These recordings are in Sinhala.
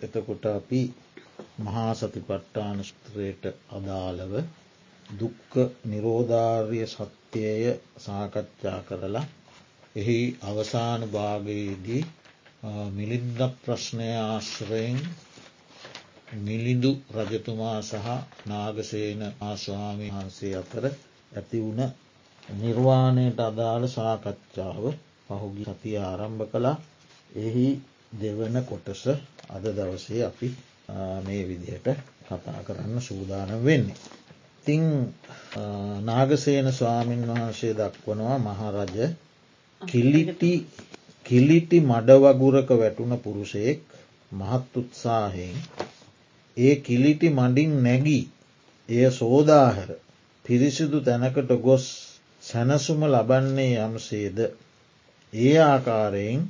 එතකොට අපි මහා සතිපට්ටාන ස්ත්‍රයට අදාළව දුක්ක නිරෝධාර්ය සත්‍යය සාකච්ඡා කරලා එහි අවසාන භාගයේදී මිලින්ද ප්‍රශ්නය ආශ්‍රයෙන් මිලිඳු රජතුමා සහ නාගසේන ආස්වාමී වහන්සේ අතර ඇති වුණ නිර්වාණයට අදාළ සාකච්ඡාව පහුගි සතිය ආරම්භ කළා. එහි දෙවන කොටස අද දවසේ අපි මේ විදිහට කතා කරන්න සූදානම් වෙන්නේ. ඉතිං නාගසේන ස්වාමීන් වහන්සේ දක්වනවා මහරජ කිලිටි කිලිටි මඩවගුරක වැටුණ පුරුෂයෙක් මහත් උත්සාහෙන් ඒ කිලිටි මඩින් නැගී එය සෝදාහර පිරිසිදු තැනකට ගොස් සැනසුම ලබන්නේ යම්සේද ඒ ආකාරයෙන්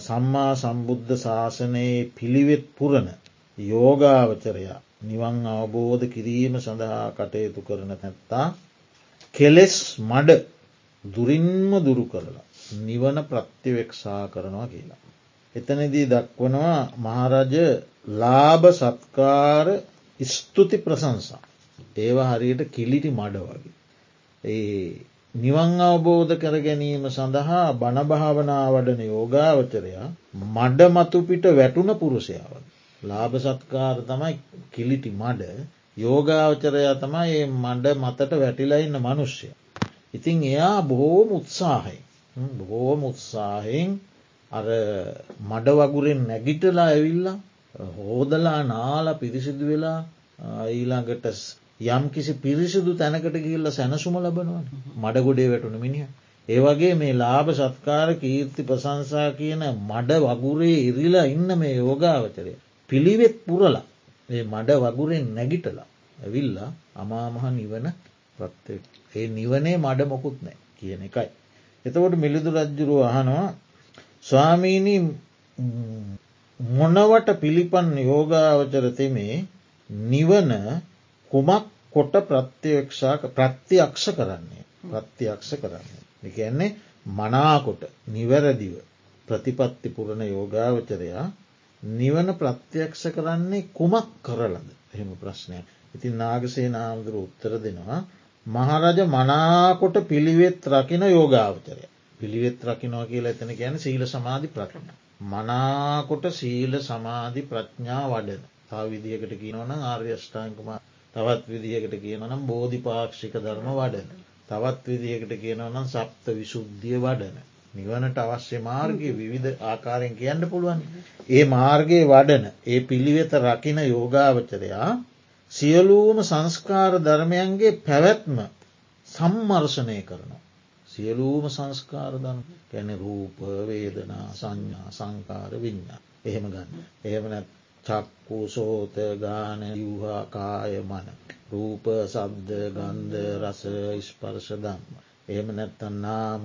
සම්මා සම්බුද්ධ ශාසනයේ පිළිවෙත් පුරණ යෝගාවචරයා නිවන් අවබෝධ කිරීම සඳහා කටයුතු කරන තැත්තා කෙලෙස් මඩ දුරින්ම දුරු කරලා නිවන ප්‍රත්තිවෙක්ෂා කරනවා කියලා. එතනදී දක්වනවා මහරජ ලාභ සත්කාර ස්තුති ප්‍රසංසා. ඒවා හරියට කිලිටි මඩ වගේ. ඒ නිවන් අවබෝධ කර ගැනීම සඳහා බණභාවනා වඩන යෝගාවචරයා මඩ මතුපිට වැටුන පුරුෂයාව. ලාභ සත්කාර තමයි කිලිටි මඩ යෝගාවචරයා තමයි ඒ මඩ මතට වැටිලා ඉන්න මනුෂ්‍ය. ඉතින් එයා බොහෝම උත්සාහයි. බොහෝම උත්සාහෙන් අර මඩ වගුරෙන් නැගිටලා ඇවිල්ලා හෝදලා නාල පිරිසිදු වෙලා ඊළඟට යම් කිසි පිරිසිදු තැනකට ගිල්ල සැනසුම ලබනවන මඩගොඩේ වැටුන මිනිහ. ඒවගේ මේ ලාභ සත්කාර කීර්ති ප්‍රසංසා කියන මඩ වගුරේ ඉරිලා ඉන්න මේ යෝගාවචරය. පිළිවෙත් පුරලා ඒ මඩ වගුරෙන් නැගිටලා ඇවිල්ලා අමාමහ නිවන ප්‍රත්්‍ය ඒ නිවනේ මඩ මොකුත් නෑ කියන එකයි. එතකොට මිලිදු රජ්ජුරුව අහනවා ස්වාමීණී මොනවට පිළිපන් යෝගාවචර තෙමේ නිවන කුමක් කොට ප්‍රත්‍යක්ෂාක ප්‍රත්තියක්ෂ කරන්නේ ප්‍රත්තියක්ෂ කරන්නේ. එකන්නේ මනාකොට නිවැරදිව ප්‍රතිපත්ති පුරණ යෝගාවචරයා නිවන ප්‍රත්‍යක්ෂ කරන්නේ කුමක් කරලද එහෙම ප්‍රශ්නයක්. ඉතින් නාගසේ නාමුදුර උත්තර දෙනවා මහරජ මනාකොට පිළිවෙත් රකින යෝගාවචරය. පිළිවෙත් රකිනවා කියලා එතන ගැන සීල සමාධි ප්‍රකරන. මනාකොට සීල සමාධි ප්‍රඥා වඩන තා විදිහකට කියනවන ආර්යෂ්ඨාංකම තවත් විදිහකට කියනනම් බෝධිපාක්ෂික ධර්ම වඩන. තවත් විදිහකට කියනවනම් සප්ත විශුද්ධිය වඩන. නිවනට අවශ්‍ය මාර්ගය විවිධ ආකාරයෙන් කියන්න පුළුවන්. ඒ මාර්ගයේ වඩන ඒ පිළිවෙත රකින යෝගාවචරයා සියලූම සංස්කාර ධර්මයන්ගේ පැවැත්ම සම්මර්ශනය කරනවා. සියලූම සංස්කාර දන් කැන රූප වේදනා සංඥා සංකාර විඤ්ඥා එහෙම ගන්න. එහෙම නැත් චක්කු සෝත ගාන යුහා කාය මන. රූප සබ්ද ගන්ධ රස ඉස්පර්ශ දම්ම. එහෙම නැත්තන් නාම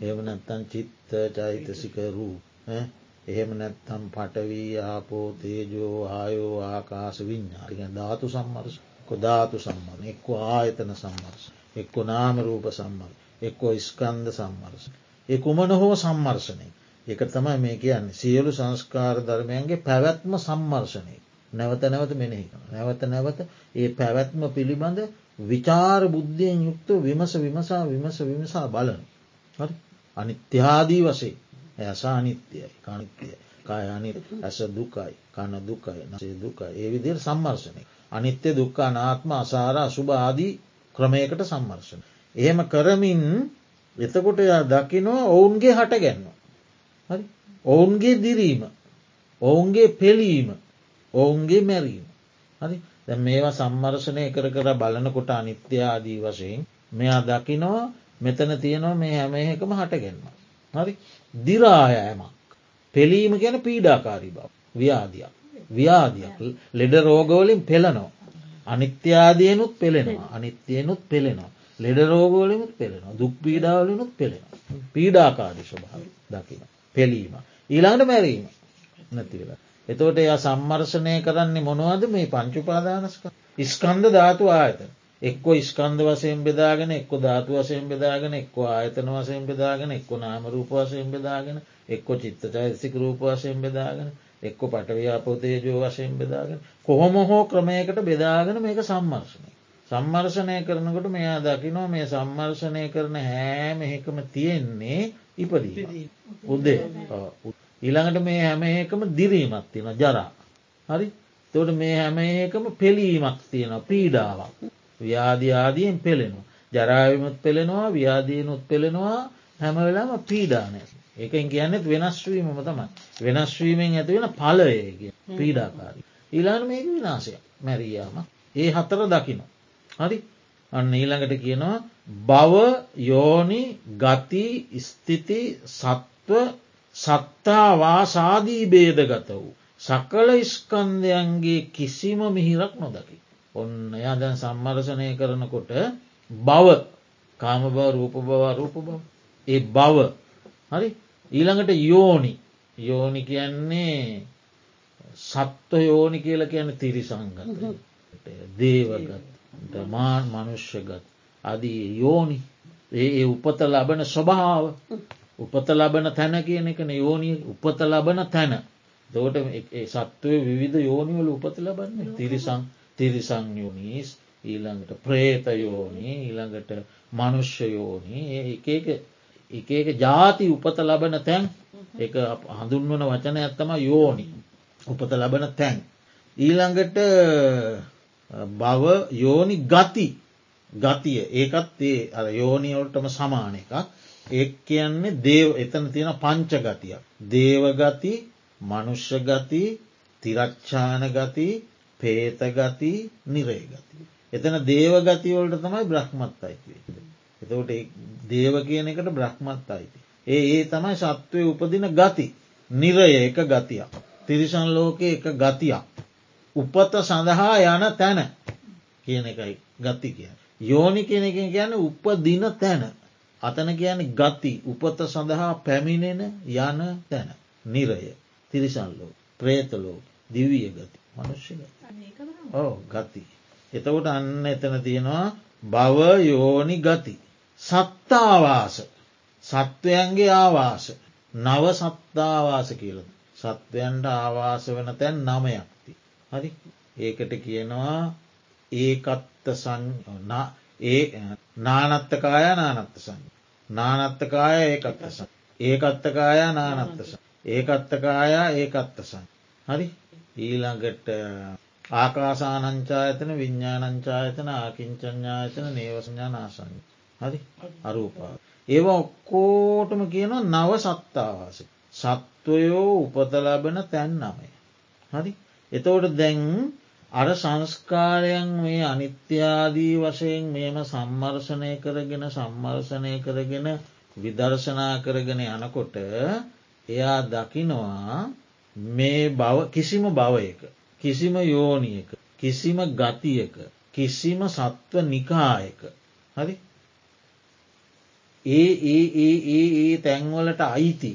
එහෙම නැත්තන් චිත්ත චෛතසික රූ. එහෙම නැත්තම් පටවී ආපෝ තේජෝ ආයෝ ආකාස විඤ්ඥාරික ධාතු සම්මර්ශ කොධාතු සම්මන එක්කෝ ආයතන සම්මර්ශ එක්කො නාම රූප සම්මර්ශ එක්කෝ ස්කන්ද සම්මර්ශ. ඒ කුමන හෝ සම්මර්ශනය. එක තමයි මේ කියන්නේ සියලු සංස්කාර ධර්මයන්ගේ පැවැත්ම සම්මර්ශනය. නැවත නැවත මෙනෙහි නැවත නැවත ඒ පැවැත්ම පිළිබඳ විචාර බුද්ධියෙන් යුක්ත විමස විමසා විමස විමසා බලන. අනිත්‍යහාදී වසේ ඇසා අනිත්‍යයි කනිත්‍යය කායනි ඇස දුකයි කන දුකයි නසේ දුකයි ඒ විදිර සම්මර්ශනය. අනිත්‍ය දුක්කා නාත්ම අසාර අසුභාදී ක්‍රමයකට සම්මර්ශන. එහෙම කරමින් එතකොට දකිනවා ඔවුන්ගේ හට ගැන්නවා. හරි? ඔවුන්ගේ දිරීම ඔවුන්ගේ පෙලීම ඔවුන්ගේ මැරීම. හරි? දැ මේවා සම්මර්ශනය කර කර බලනකොට අනිත්‍යාදී වශයෙන් මෙයා දකිනවා මෙතන තියෙනවා මේ හැම එකම හටගන්න. හරි? දිරායෑමක් පෙලීම ගැන පීඩාකාරී බව. ව්‍යාධයක්. ව්‍යාධයක්. ලෙඩ රෝගවලින් පෙළනෝ අනිත්‍යාදයනුත් පෙළෙනවා. අනිත්‍යයනුත් පෙළෙනවා. ලෙඩ රෝගෝලිමුත් පෙළෙනවා. දුක් පීඩාවලිනුත් පෙළෙනවා. පීඩාකාරි ස්වභාව දකින පෙලීම ඊළඟට මැරීම නැතිවෙලා. එතෝට එය සම්මර්ශනය කරන්නේ මොනවද මේ පංචුපාදානස්ක ඉස්කන්ද ධාතු ආයත එක්කො ස්කන්ද වසයෙන් බෙදාගෙන එක්කො ධාතු වසයෙන් බෙදාගෙන එක්කො ආයතන වසයෙන් බෙදාගෙන එක්කො නාම රූප වසයෙන් බෙදාගෙන එක්කො චිත්ත චෛසික රූප වසයෙන් බෙදාගෙන එක්ක පටව්‍යාපෝතේජෝ වශයෙන් බෙදාගෙන කොහොම හෝ ක්‍රමයකට බෙදාගෙන මේක සම්මර්ශනය. සම්මර්ශනය කරනකොට මෙයා දකිනවා මේ සම්මර්ශනය කරන හෑම එකම තියෙන්නේ ඉපදී. උදේ ඊළඟට මේ හැම එකම දිරීමත් තියෙන ජරා. හරි තොට මේ හැම එකම පෙළීමක් තියෙන පීඩාවක්. ව්‍යාධ්‍යාදීයෙන් පෙළෙනවා. ජරාවිමුත් පෙළෙනවා ව්‍යාදීනුත් පෙළෙනවා හැම වෙලාම පීඩානය. ඒකෙන් කියන්නෙත් වෙනස්වීමම තමයි. වෙනස්වීමෙන් ඇතිවෙන පලයගේ පීඩාකාරී. ඊලාන මේක විනාසය මැරියාම ඒ හතර දකිනවා. හරි අන්න ඊළඟට කියනවා බව යෝනි ගති ස්තිති සත්ව සත්තාවාසාදී බේදගත වූ. සකල ඉස්කන්දයන්ගේ කිසිම මිහිරක් නොදකි. ඔන්න එයා දැන් සම්මර්ශනය කරනකොට බව කාම බව රූප බව රූප බව. ඒ බව හරි ඊළඟට යෝනි යෝනි කියන්නේ සත්ව යෝනි කියල කියන තිරිසංගත දේවගත් මාන් මනුෂ්‍යගත්. අදී යෝනි ඒ උපත ලබන ස්වභාව උපත ලබන තැන කියන එකන යෝනි උපත ලබන තැන. දෝට සත්වය විවිධ යෝනිවල උපත ලබන්න. තිරිසං තිරිසං යෝනිස් ඊළඟට ප්‍රේත යෝනි ඊළඟට මනුෂ්‍ය යෝනි එක එක ජාති උපත ලබන තැන්. එක හඳුන්වන වචන ඇත්තම යෝනි උපත ලබන තැන්. ඊළඟට බව යෝනි ගති ගතිය ඒකත් ඒ අ යෝනිවලටම සමාන එකක් ඒ කියන්නේ දේව එතන තියෙන පංච ගතියක්. දේවගති මනුෂ්‍ය ගති තිරච්ඡාන ගති පේතගති නිරේගති. එතන දේවගතිවලට තමයි බ්‍රහ්මත් අයිතිවේ. එතකොට දේව කියන එකට බ්‍රහ්මත් අයිති. ඒ ඒ තමයි සත්වය උපදින ගති නිරය එක ගතියක්. තිරිසන් ලෝකය එක ගතියක්. උපත සඳහා යන තැන කියන එකයි ගති කිය. යෝනි කෙනකින් කියන උපදින තැන. අතන කියන ගති උපත සඳහා පැමිණෙන යන තැන. නිරය තිරිසන්ලෝ ප්‍රේතලෝ දිවිය ගති මනුෂ්‍ය ඕ ගති. එතකොට අන්න එතන තියෙනවා බව යෝනි ගති. සත්තාවාස සත්වයන්ගේ ආවාස නව සත්තාවාස කියල සත්වයන්ට ආවාස වන තැන් නමයක්ති. හරි ඒකට කියනවා ඒකත්ත ඒ නානත්තකාය නානත්තසන්. නානත්තකාය ඒකත්තසන්. ඒකත්තකාය නානත්තස. ඒකත්තකාය ඒකත්තසන්. හරි ඊළඟට ආකාසානංචායතන විඤ්ඥානංචායතන ආකින්චඥායතන නේවසඥා නාසං. හරි අරූපා. ඒවා ඔක්කෝටම කියන නව සත්තාවාස. සත්වයෝ උපතලබන තැන් නමය. හරි එතවට දැන් අර සංස්කාරයන් මේ අනිත්‍යාදී වශයෙන් මෙම සම්මර්ශනය කරගෙන සම්මර්ශනය කරගෙන විදර්ශනා කරගෙන යනකොට එයා දකිනවා මේ බව කිසිම භවයක කිසිම යෝනියක කිසිම ගතියක කිසිම සත්ව නිකායක හරි ඒ ඒ ඒ ඒ ඒ තැන්වලට අයිති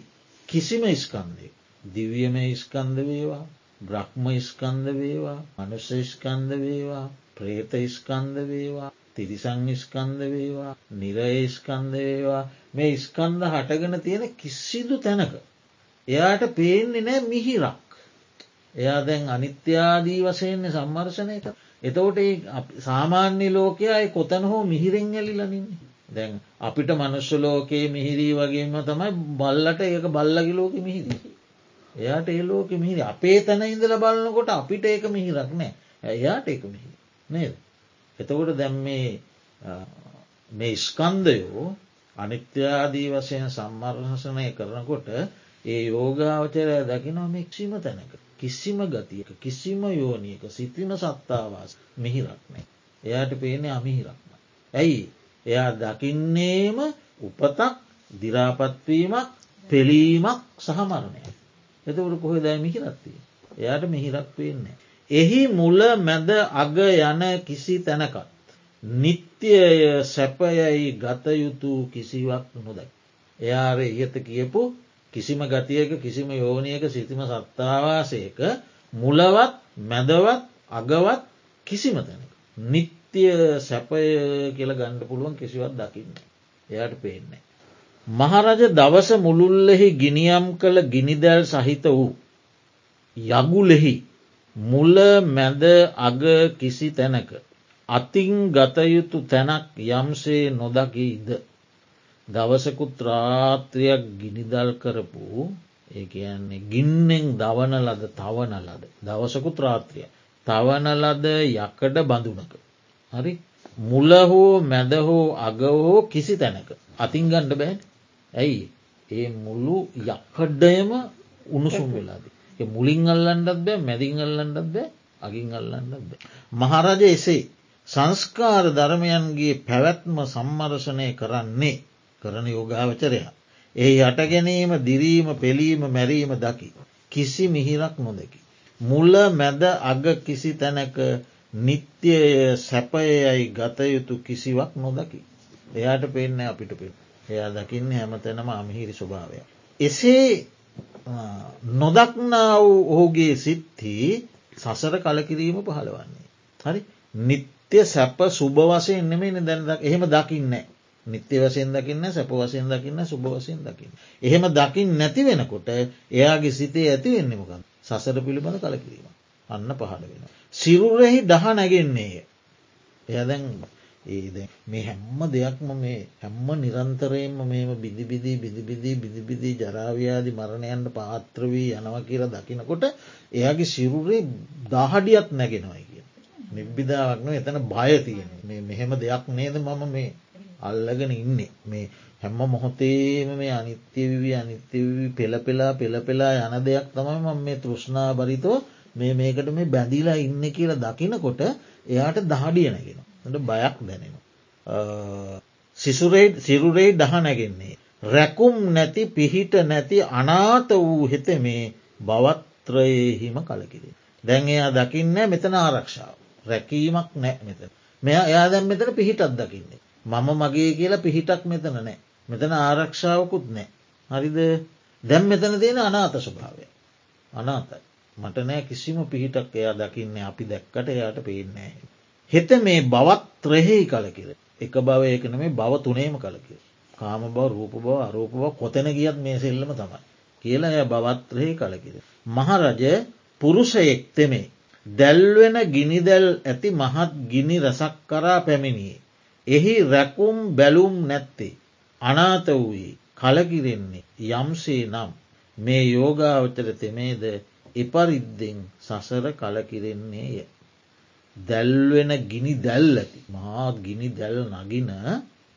කිසිම ස්කන්දය. දිවියම ස්කන්ද වේවා බ්‍රහ්ම ස්කන්ද වේවා මනුස්ස ස්කන්ද වේවා ප්‍රේත ස්කන්ද වේවා තිරිසං ස්කන්ද වේවා නිරය ස්කන්ද වේවා මේ ස්කන්ද හටගෙන තියෙන කිසිදු තැනක. එයාට පේන්නේ නෑ මිහිරක්. එයා දැන් අනිත්‍යාදී වසයෙන්නේ සම්මර්ශනයක එතවට සාමාන්‍ය ලෝකයා කොතන හෝ මිහිරෙන් ඇලිලනින්නේ. දැන් අපිට මනුෂ්‍ය ලෝකයේ මිහිරී වගේම තමයි බල්ලට ඒක බල්ලගි ලෝක මිහිදී. එයාට ඒ ලෝක මිහිරි අපේ තැන ඉඳල බලන්නකොට අපිට ඒක මිහිරක් නෑ එයාට ඒක මිහිරි නේද. එතකොට දැම් මේ ස්කන්දයෝ අනිත්‍යාදී වශයෙන් සම්මර්හසනය කරනකොට ඒ යෝගාවචරය දකිනවා මෙක්ෂිම තැනක කිසිම ගතියක කිසිම යෝනියක සිතින සත්තාවාස මිහිරක් නෑ. එයාට පේනෙ අමිහිරක්ම. ඇයි එයා දකින්නේම උපතක් දිරාපත්වීමක් පෙළීමක් සහමරණය. එතකට කොහෙ දෑ මිහිරත්තිය. එයාට මිහිරක් වෙන්නේ. එහි මුල මැද අග යන කිසි තැනකත්. නිත්‍යය සැපයයි ගතයුතු කිසිවක් නොදැක්. එයාර ඉහත කියපු කිසිම ගතියක කිසිම යෝනියක සිතිම සත්තාවාසයක මුලවත් මැදවත් අගවත් කිසිම තැනක. නිත්‍ය නිත්‍ය සැපය කියල ගණ්ඩ පුළුවන් කිසිවත් දකින්න. එයට පේන්නේ. මහරජ දවස මුළුල්ලෙහි ගිනියම් කළ ගිනිදැල් සහිත වූ. යගුලෙහි මුල මැද අග කිසි තැනක. අතින් ගතයුතු තැනක් යම්සේ නොදකීද. දවසකුත් රාත්‍රයක් ගිනිදල් කරපු ඒ කියන්නේ ගින්නෙන් දවන ලද තවන ලද දවසකුත් රාත්‍රිය. තවන ලද යකඩ බඳුනක. හරි මුල හෝ මැද හෝ අග හෝ කිසි තැනක. අතින් ගණ්ඩ බෑන් ඇයි ඒ මුළු යකඩයම උණුසුම් වෙලාද. මුලින් අල්ලන්ඩත් බෑ මැදින් අල්ලන්ඩත් බෑ අගින් අල්ලන්නත් බෑ. මහරජ එසේ සංස්කාර ධර්මයන්ගේ පැවැත්ම සම්මර්ශනය කරන්නේ කරන යෝගාවචරයා. ඒ යට ගැනීම දිරීම පෙළීම මැරීම දකි. කිසි මිහිරක් නොදකි. මුල්ල මැද අග කිසි තැනක නිත්‍යය සැපයයි ගතයුතු කිසිවක් නොදකි. එයාට පෙන්න අපිට පෙන්. එයා දකින්න හැම තැනම අමිහිරි ස්වභාවය. එසේ නොදක්නා වූ ඔහුගේ සිත්හි සසර කලකිරීම පහළවන්නේ. හරි නිත්‍ය සැප සුභ වසයෙන් නෙමෙයි දැනදක් එහෙම දකින්නේ. නිත්‍ය වසයෙන් දකින්න සැප වසයෙන් දකින්න සුභ වසයෙන් දකින්න. එහෙම දකිින් නැති වෙනකොට එයාගේ සිතේ ඇති වෙන්නමකන් සසර පිළිබඳ කලකිරීම. අන්න පහළ වෙන. සිරුරෙහි දහ නැගෙන්නේය. එයදැන් ඒද මේ හැම්ම දෙයක්ම මේ හැම්ම නිරන්තරයෙන්ම මේම බිදිබිදී බිදිබිදී බිදිබිදී ජරාව්‍යාදි මරණයන්ට පාත්‍රවී යනව කියලා දකිනකොට එයාගේ සිරුරේ දාහඩියත් නැගෙනවයි කිය. නිබ්බිදාවක්න එතන බය තියෙන මේ මෙහෙම දෙයක් නේද මම මේ අල්ලගෙන ඉන්නේ මේ හැම්ම මොහොතේම මේ අනිත්‍යවිවී අනිත්‍යවී පෙළපෙලා පෙළපෙලා යන දෙයක් තමයි මම මේ තෘෂ්ණා බරිතෝ මේ මේකට මේ බැඳිලා ඉන්න කියලා දකිනකොට එයාට දහඩිය නැගෙන. බයක් දැනෙන. සිරුරේ දහ නැගෙන්නේ. රැකුම් නැති පිහිට නැති අනාත වූ හෙත මේ බවත්‍රයහිම කලකිරේ. දැන් එයා දකින්න මෙතන ආරක්ෂාව. රැකීමක් නෑ මෙත. මෙය එයා දැම් මෙතන පිහිටත් දකින්නේ. මම මගේ කියලා පිහිටක් මෙතන නෑ. මෙතන ආරක්ෂාවකුත් නෑ. හරිද දැම් මෙතන තියෙන අනාත ස්වභාවය. අනාතයි. මට නෑ කිසිම පිහිටක් එයා දකින්න අපි දැක්කට එයාට පේනෑ. හෙත මේ බවත් රෙහෙහි කලකිර. එක බව ඒකන මේ බව තුනේම කලකිර. කාම බව රූප බව අරූප බව කොතැන ගියත් මේ සෙල්ලම තමයි. කියලා ඇය බවත්‍රහහි කලකිර. මහරජ පුරුෂයෙක් තෙමේ. දැල්වෙන ගිනිදැල් ඇති මහත් ගිනි රසක් කරා පැමිණියේ. එහි රැකුම් බැලුම් නැත්තේ. අනාත වූයේ කලකිරෙන්නේ යම්සේ නම් මේ යෝගාවචර තෙමේද එපරිද්දෙන් සසර කලකිරෙන්නේය. දැල්වෙන ගිනි දැල් ඇති මහත් ගිනි දැල් නගින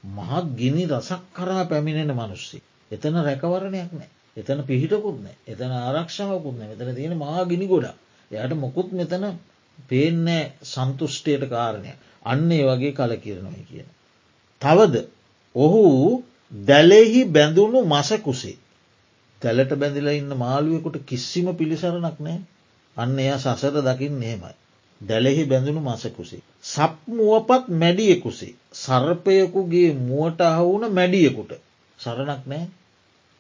මහත් ගිනි රසක් කරා පැමිණෙන මනුස්සේ. එතන රැකවරණයක් නෑ. එතන පිහිටකුත් නෑ. එතන ආරක්ෂාවකුත් නෑ. මෙතන තියෙන මහා ගිනි ගොඩා එයට මොකුත් මෙතන පේනෑ සන්තුෂ්ටයට කාරණය අන්නේ වගේ කලකිරනොයි කියන. තවද ඔහු දැලෙහි බැඳුණු මසකුසේ තැලට බැඳිලා ඉන්න මාළුවෙකුට කිසිම පිළිසරණක් නෑ. අන්න එය සසර දකිින් නෙමයි. දැලෙහි බැඳුණු මසකුසේ. සප් මුවපත් මැඩියෙකුසේ. සර්පයකුගේ මුවට අහවුන මැඩියෙකුට. සරණක් නෑ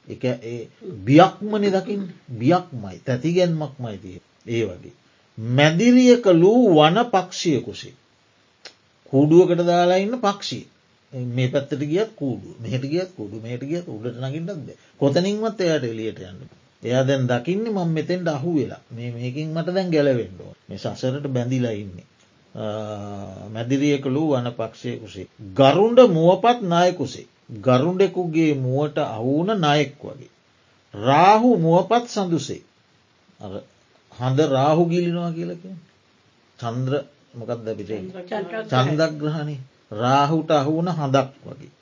එක ඒ බියක්මනි දකිින් බියක්මයි තැතිගැන්මක් මයිතිය ඒ වගේ. මැදිරියක ලූ වන පක්ෂියකුසේ. කූඩුවකට දාලා ඉන්න පක්ෂී මේ පැත්තට ගියත් කූඩු මෙහට ගියත් කුඩු මේට ගියත් උඩට නගින්නක්ද කොතනින්වත් එයාට එලියට යන්න එයා දැන් දකින්නේ මං මෙතෙන්ට අහු වෙලා මේ මේකින් මට දැන් ගැලවෙන්ඩෝ මේ සසරට බැඳිලා ඉන්නේ. මැදිරියකළු වන පක්ෂයකුසේ. ගරුන්ඩ මුවපත් නායකුසේ. ගරුන්ඩෙකුගේ මුවට අහුන නයෙක් වගේ. රාහු මුවපත් සඳුසේ. හඳ රාහු ගිලිනවා කියලක. චන්ද්‍ර මොකක්ද පිටේ චන්දග්‍රහණි රාහුට අහුවන හඳක් වගේ.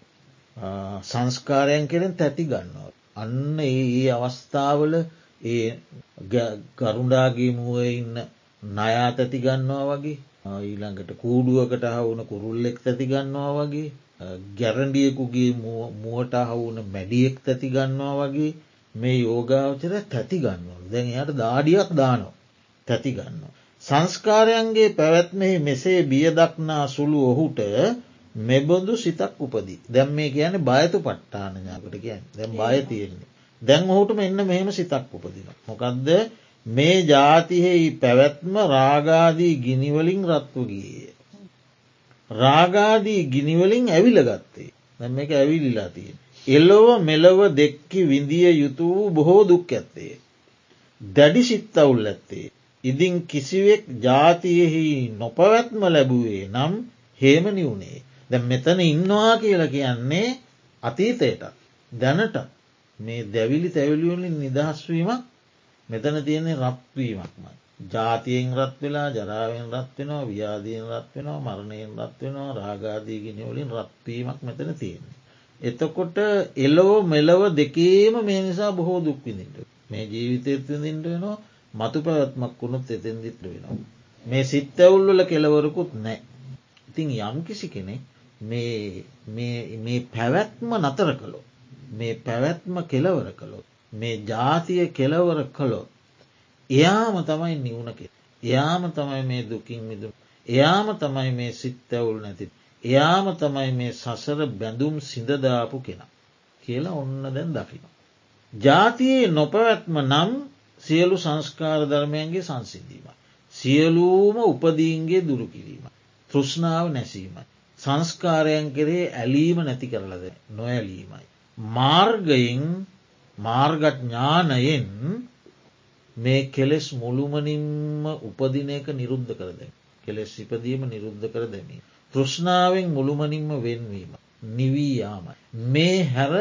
සංස්කාරයන් කෙරෙන් තැති ගන්නවා. අන්න ඒ අවස්ථාවල ඒ ගරුඩාගේ මුව ඉන්න නයා තැති ගන්නවා වගේ ඊළඟට කූඩුවකට හවුන කුරුල්ලෙක් තැති ගන්නවා වගේ ගැරඩියකුගේ මුවට හවුන මැඩියෙක් තැති ගන්නවා වගේ මේ යෝගාවචර තැති ගන්නවා දැන් එයට දාඩියක් දානෝ තැති ගන්නවා. සංස්කාරයන්ගේ පැවැත්මෙහි මෙසේ බියදක්නා සුළු ඔහුට මෙබොඳු සිතක් උපදී දැම් මේ කියන බයතු පට්ටානඥාකට කියන් දැම් බය තියෙන්නේ. දැන් ඔහුට මෙන්න මෙහෙම සිතක් උපදින. මොකක්ද මේ ජාතිහෙහි පැවැත්ම රාගාදී ගිනිවලින් රත්ව ගිය. රාගාදී ගිනිවලින් ඇවිල ගත්තේ දැම් එක ඇවිලිලා තියෙන්. එල්ලොව මෙලොව දෙක්කි විඳිය යුතු වූ බොහෝ දුක් ඇත්තේ. දැඩි සිත්තවුල් ඇත්තේ. ඉදින් කිසිවෙක් ජාතියෙහි නොපවැත්ම ලැබුවේ නම් හේම නිවුණේ. දැ මෙතන ඉන්නවා කියලා කියන්නේ අතීතයට දැනට මේ දැවිලි තැවිලිවලින් නිදහස්වීමක් මෙතන තියෙන්නේ රත්වීමක්මයි. ජාතියෙන් රත් වෙලා ජරාවෙන් රත් වෙනවා ව්‍යාදීෙන් රත් වෙනවා මරණයෙන් රත් වෙනවා රාගාදීගෙනවලින් රත්වීමක් මෙතන තියෙන්නේ. එතකොට එලෝ මෙලව දෙකේම මේ නිසා බොහෝ දුක්විඳට මේ ජීවිතයත් විඳින්ට වෙනවා මතු පැවත්මක් වුණුත් එතෙන්දිට වෙනවා. මේ සිත්තැවුල්වල කෙලවරකුත් නෑ. ඉතින් යම් කිසි කෙනෙ මේ පැවැත්ම නතර කළෝ. මේ පැවැත්ම කෙලවර කළොත්. මේ ජාතිය කෙලවර කළොත්. එයාම තමයි නිවුණ කෙ. එයාම තමයි මේ දුකින් මිදුම්. එයාම තමයි මේ සිත්තැවුල් නැති. එයාම තමයි මේ සසර බැඳුම් සිඳදාපු කෙනා. කියලා ඔන්න දැන් දකින. ජාතියේ නොපැවැත්ම නම් සියලු සංස්කාර ධර්මයන්ගේ සංසිද්ධීම. සියලූම උපදීන්ගේ දුරු කිරීම. තෘෂ්ණාව නැසීමයි. සංස්කාරයන් කරේ ඇලීම නැති කරලද නොඇලීමයි. මාර්ගයෙන් මාර්ගඥානයෙන් මේ කෙලෙස් මුළුමනින්ම උපදින එක නිරුද්ධ කරද. කෙලෙස් ඉපදීම නිරුද්ධ කර දැමී. තෘෂ්ණාවෙන් මුළුමනින්ම වෙන්වීම. නිවීයාමයි. මේ හැර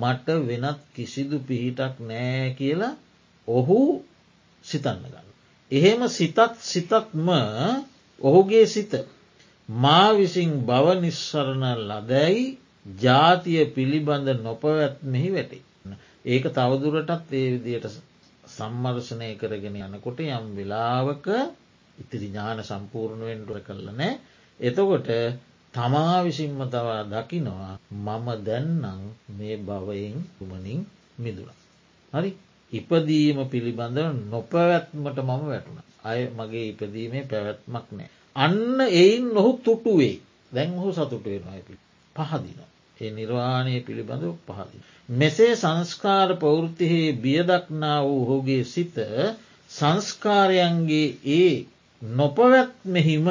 මට වෙනත් කිසිදු පිහිටක් නෑ කියලා ඔහු සිතන්න ගන්න. එහෙම සිතත් සිතත්ම ඔහුගේ සිත මා විසින් බව නිස්සරණ ලදැයි ජාතිය පිළිබඳ නොපවැත්මෙහි වැටි. ඒක තවදුරටත් ඒ විදියට සම්මර්ශනය කරගෙන යනකොට යම් වෙලාවක ඉතිරි ඥාන සම්පූර්ණුවෙන්ටුව කරල නෑ එතකොට තමා විසින්ම තවා දකිනවා මම දැන්නම් මේ භවයෙන් තුමනින් මිදුල. හරි ඉපදීම පිළිබඳව නොපැවැත්මට මම වැටුණ. අය මගේ ඉපදීමේ පැවැත්මක් නෑ. අන්න එයින් නොහු තුටුවේ දැන් හු සතුටුවෙනවා පහදින. ඒ නිර්වාණය පිළිබඳව පහදින. මෙසේ සංස්කාර පවෘතිහේ බියදක්නා වූ හෝගේ සිත සංස්කාරයන්ගේ ඒ නොපවැත්මෙහිම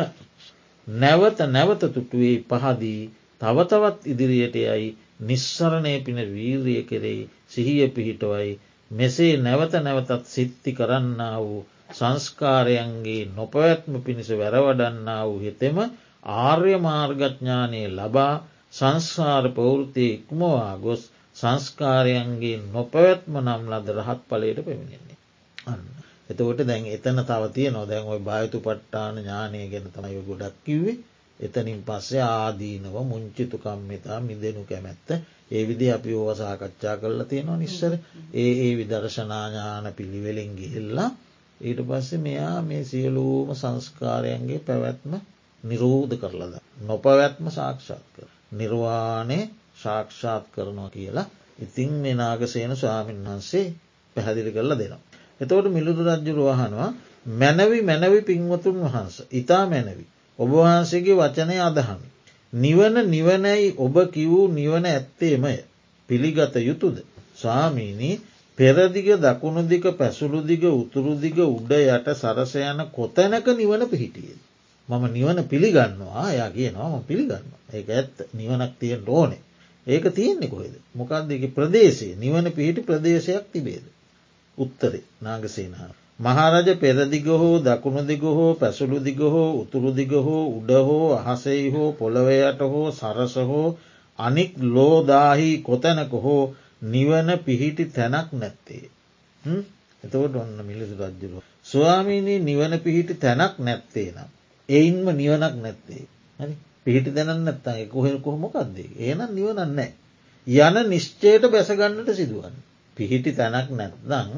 නැවත නැවත තුටුවේ පහදී තවතවත් ඉදිරියට යයි නිස්සරණය පින වීර්ය කෙරෙයි සිහිය පිහිටවයි මෙසේ නැවත නැවතත් සිත්ති කරන්න වූ සංස්කාරයන්ගේ නොපැවැත්ම පිණිස වැරවඩන්නා වූ හෙතෙම ආර්ය මාර්ගඥානය ලබා සංස්කාර පවෘතිය ඉක්මවා ගොස් සංස්කාරයන්ගේ නොපැවැත්ම නම් ලද රහත් පලයට පැමිණෙන්නේ. අන්න. එතකොට දැන් එතන තවතිය නොදැන් ඔයි භායතු පට්ටාන ඥානය ගැන තමයි ගොඩක් කිව්වේ එතනින් පස්සේ ආදීනව මුංචිතුකම්මිතා මිදෙනු කැමැත්ත ඒ විදි අපි ඕව සාකච්ඡා කරලා තියෙනවා නිස්සර ඒ ඒ විදර්ශනාඥාන පිළිවෙලින් ගිහිල්ලා ඊට පස්සේ මෙයා මේ සියලූම සංස්කාරයන්ගේ පැවැත්ම නිරෝධ කරලද. නොපවැත්ම සාක්ෂාත් කර. නිර්වාණය ශාක්ෂාත් කරනවා කියලා ඉතිං මේ නාගසේන ස්වාමීන් වහන්සේ පැහැදිලි කරලා දෙනවා. එතවට මිළුදු රජ්ජුරු වහනවා මැනවි මැනවි පින්වතුන් වහන්ස. ඉතා මැනවි. ඔබවහන්සේගේ වචනය අදහමි. නිවන නිවනැයි ඔබ කිවූ නිවන ඇත්තේමය. පිළිගත යුතුද. ස්වාමීනී පෙරදිග දකුණුදික පැසුළුදිග උතුරුදිග උඩ යට සරසයන කොතැනක නිවන පිහිටිය. මම නිවන පිළිගන්නවා යා කියනවා පිළිගන්න. ඒ ඇත්ත නිවනක් තියෙන් ඕනේ. ඒක තියෙන්නේ කොහෙද. මොකක්දක ප්‍රදේශයේ නිවන පිහිටි ප්‍රදේශයක් තිබේද. උත්තරේ නාගසේනහා. මහරජ පෙරදිග හෝ දකුණු දිග හෝ පැසුළු දිග හෝ උතුරු දිග හෝ උඩ හෝ අහසෙහි හෝ පොළොවයට හෝ සරස හෝ අනික් ලෝදාහි කොතැනක හෝ නිවන පිහිටි තැනක් නැත්තේ. එතකොට ඔන්න මිලිසු රජ්ජුරුව. ස්වාමීනී නිවන පිහිටි තැනක් නැත්තේ නම්. එයින්ම නිවනක් නැත්තේ. හරි පිහිටි තැනන්න නැත්තයි කොහෙ කොහොමොකක්දේ ඒනම් නිවනන්න නෑ. යන නිශ්චයට බැසගන්නට සිදුවන්. පිහිටි තැනක් නැත්දං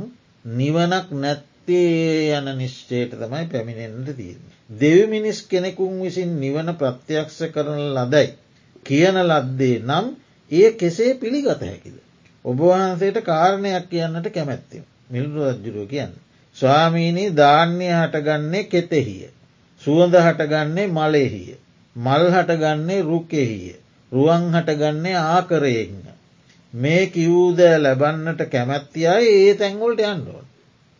නිවනක් නැත්තේ යන නිශ්චයට තමයි පැමිණෙන්ට තියෙන්. දෙවි මිනිස් කෙනෙකුන් විසින් නිවන ප්‍රත්‍යක්ෂ කරන ලදයි. කියන ලද්දේ නම් ඒ කෙසේ පිළිගත හැකිද. ඔබවහන්සේට කාරණයක් කියන්නට කැමැත්තිම. මිල්දු රජ්ජුරුව කියන්න. ස්වාමීණී ධාන්‍ය හටගන්නේ කෙතෙහිය. සුවඳ හටගන්නේ මලෙහිය. මල් හටගන්නේ රුක්කෙහිය. රුවන් හටගන්නේ ආකරයෙන්ය. මේ කිවූද ලැබන්නට කැමැත්ති අය ඒ තැන්ගොල්ට යන්ඩුවන්.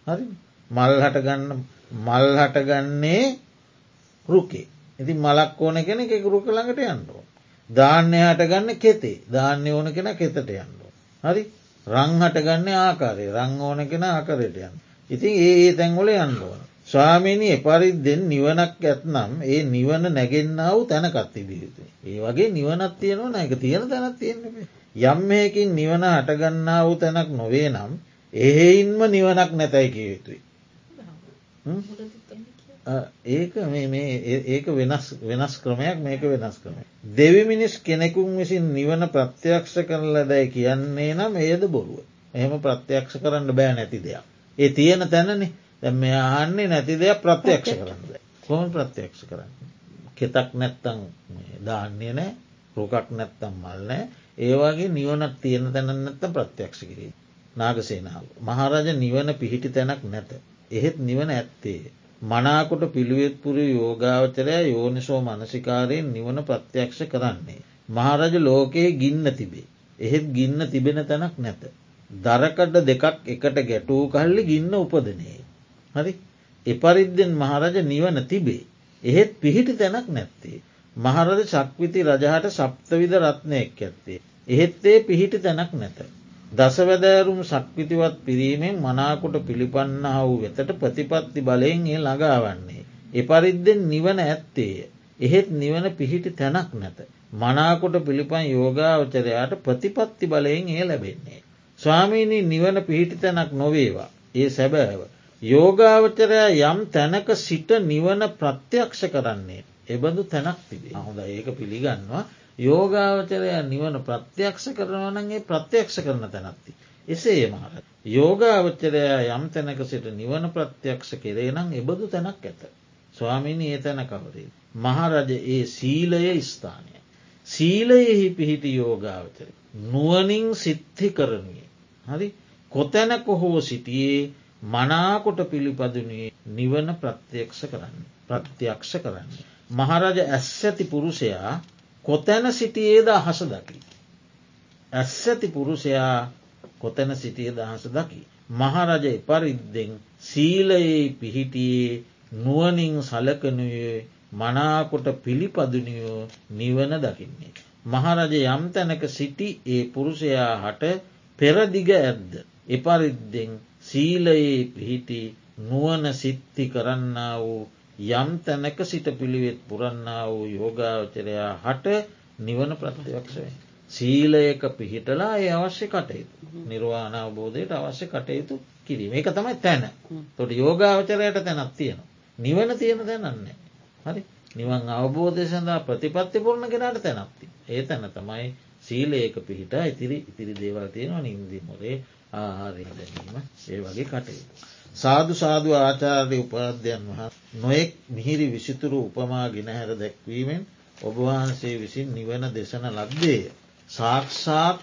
හරි මල් හටගන්න මල් හටගන්නේ රුකේ. ඉති මලක් ඕන කෙන එක රුක ළඟට යන්ඩුව. ධාන්‍ය හටගන්න කෙතේ ධාන්‍ය ඕන කෙන කෙතට යන්ඩුව. හරි රං හටගන්න ආකාරය රං ඕන කෙන ආකරයට යන්න. ඉතින් ඒ තැන්වල යන්නවන. ස්වාමීණි එපරිද්දෙන් නිවනක් ඇත්නම් ඒ නිවන නැගෙන්න්නාව තැනකත් තිබියුතු. ඒ වගේ නිවනත් තියෙනවා නැක තියෙන තැනත් තියෙන්නේ. යම්මයකින් නිවන හටගන්නා වූ තැනක් නොවේ නම් එහෙයින්ම නිවනක් නැතැයි කිය යුතුයි. ඒක ඒක වෙනස් වෙනස් ක්‍රමයක් මේක වෙනස් ක්‍රමය. දෙවි මිනිස් කෙනෙකුන් විසින් නිවන ප්‍රත්‍යක්ෂ කරල දැයි කියන්නේ නම් ඒද බොරුව. එහෙම ප්‍රත්‍යක්ෂ කරන්න බෑ නැති දෙයක්. ඒ තියෙන තැනනි දැ මේ අහන්නේ නැති දෙයක් ප්‍රත්‍යක්ෂ කරන්න කොම ප්‍රත්‍යක්ෂ කරන්න. කෙතක් නැත්තං දාන්නේ නෑ රෝකක් නැත්තම් මල්නෑ ඒවාගේ නිවනක් තියෙන තැන නැත්ත ප්‍රත්‍යක්ෂ කිරීම. නාගසේනාව. මහරජ නිවන පිහිටි තැනක් නැත. එහෙත් නිවන ඇත්තේ. මනාකොට පිළිවෙත්පුර යෝගාවචරය යෝනිසෝ මනසිකාරයෙන් නිවන ප්‍රත්‍යක්ෂ කරන්නේ. මහරජ ලෝකයේ ගින්න තිබේ. එහෙත් ගින්න තිබෙන තැනක් නැත. දරකඩ දෙකක් එකට ගැටූ කල්ලි ගින්න උපදනේ. හරි එපරිද්දෙන් මහරජ නිවන තිබේ. එහෙත් පිහිටි තැනක් නැත්තේ. මහරද ශක්විති රජහට සප්තවිධ රත්නයක් ඇත්තේ. එහෙත් ඒ පිහිටි තැනක් නැත. දසවැදෑරුම් සක්විතිවත් පිරීමෙන් මනාකොට පිළිපන්න වූ වෙතට ප්‍රතිපත්ති බලයෙන් ඒ ළඟාවන්නේ. එපරිද්දෙන් නිවන ඇත්තේය. එහෙත් නිවන පිහිටි තැනක් නැත. මනාකොට පිළිපන් යෝගාවචරයාට ප්‍රතිපත්ති බලයෙන් ඒ ලැබෙන්නේ. ස්වාමීණී නිවන පිහිටි තැනක් නොවේවා. ඒ සැබෑව. යෝගාවචරයා යම් තැනක සිට නිවන ප්‍රත්‍යක්ෂ කරන්නේ. එබඳු තැනක් තිබේ. හොඳ ඒක පිළිගන්නවා යෝගාවචරය නිවන ප්‍රත්‍යක්ෂ කරනවනගේ ප්‍රත්‍යක්ෂ කරන තැනත්ති. එසේ මහර. යෝගාවච්චරයා යම් තැනක සිට නිවන ප්‍රත්‍යක්ෂ කෙරේ නම් එබඳු තැනක් ඇත. ස්වාමිනි ඒ තැන කවරේ. මහරජ ඒ සීලය ස්ථානය. සීලයෙහි පිහිටි යෝගාවචර. නුවනින් සිද්ධි කරනුවේ. හරි කොතැනක හෝ සිටියේ මනාකොට පිළිපදනේ නිවන ප්‍රත්‍යක්ෂ කරන්න. ප්‍රත්‍යක්ෂ කරන්න. මහරජ ඇස් ඇති පුරුෂයා කොතැන සිටියේද අහස දකි. ඇස් ඇති පුරුෂයා කොතැන සිටියද අහස දකි. මහරජ එපරිද්දෙන් සීලයේ පිහිටියේ නුවනින් සලකනුයේ මනාකොට පිළිපදුනියෝ නිවන දකින්නේ. මහරජ යම් තැනක සිටි ඒ පුරුෂයා හට පෙරදිග ඇද්ද. එපරිද්දෙන් සීලයේ පිහිටි නුවන සිත්ති කරන්න වූ යම් තැනක සිට පිළිවෙත් පුරන්නා වූ යෝගාවචරයා හට නිවන ප්‍රත්‍යවක්ෂය. සීලයක පිහිටලා ඒ අවශ්‍ය කටයුතු. නිර්වාණ අවබෝධයට අවශ්‍ය කටයුතු කිරීම එක තමයි තැන. තොට යෝගාවචරයට තැනක් තියෙන. නිවන තියෙන තැනන්නේ. හරි නිවන් අවබෝධය සඳහා ප්‍රතිපත්ති පුරණ ගෙනට තැනක්ති. ඒ තැන තමයි සීලයක පිහිට ඉතිරි ඉතිරි දේවල් තියෙනවා නින්දි මොරේ ආහාරය දැනීම ඒ වගේ කටයුතු. සාධු සාධු ආචාර්ය උපාධ්‍යයන් වහ නොයෙක් මිහිරි විසිතුරු උපමා ගෙනහැර දැක්වීමෙන් ඔබවහන්සේ විසින් නිවන දෙසන ලද්දේ. සාක්ෂාත්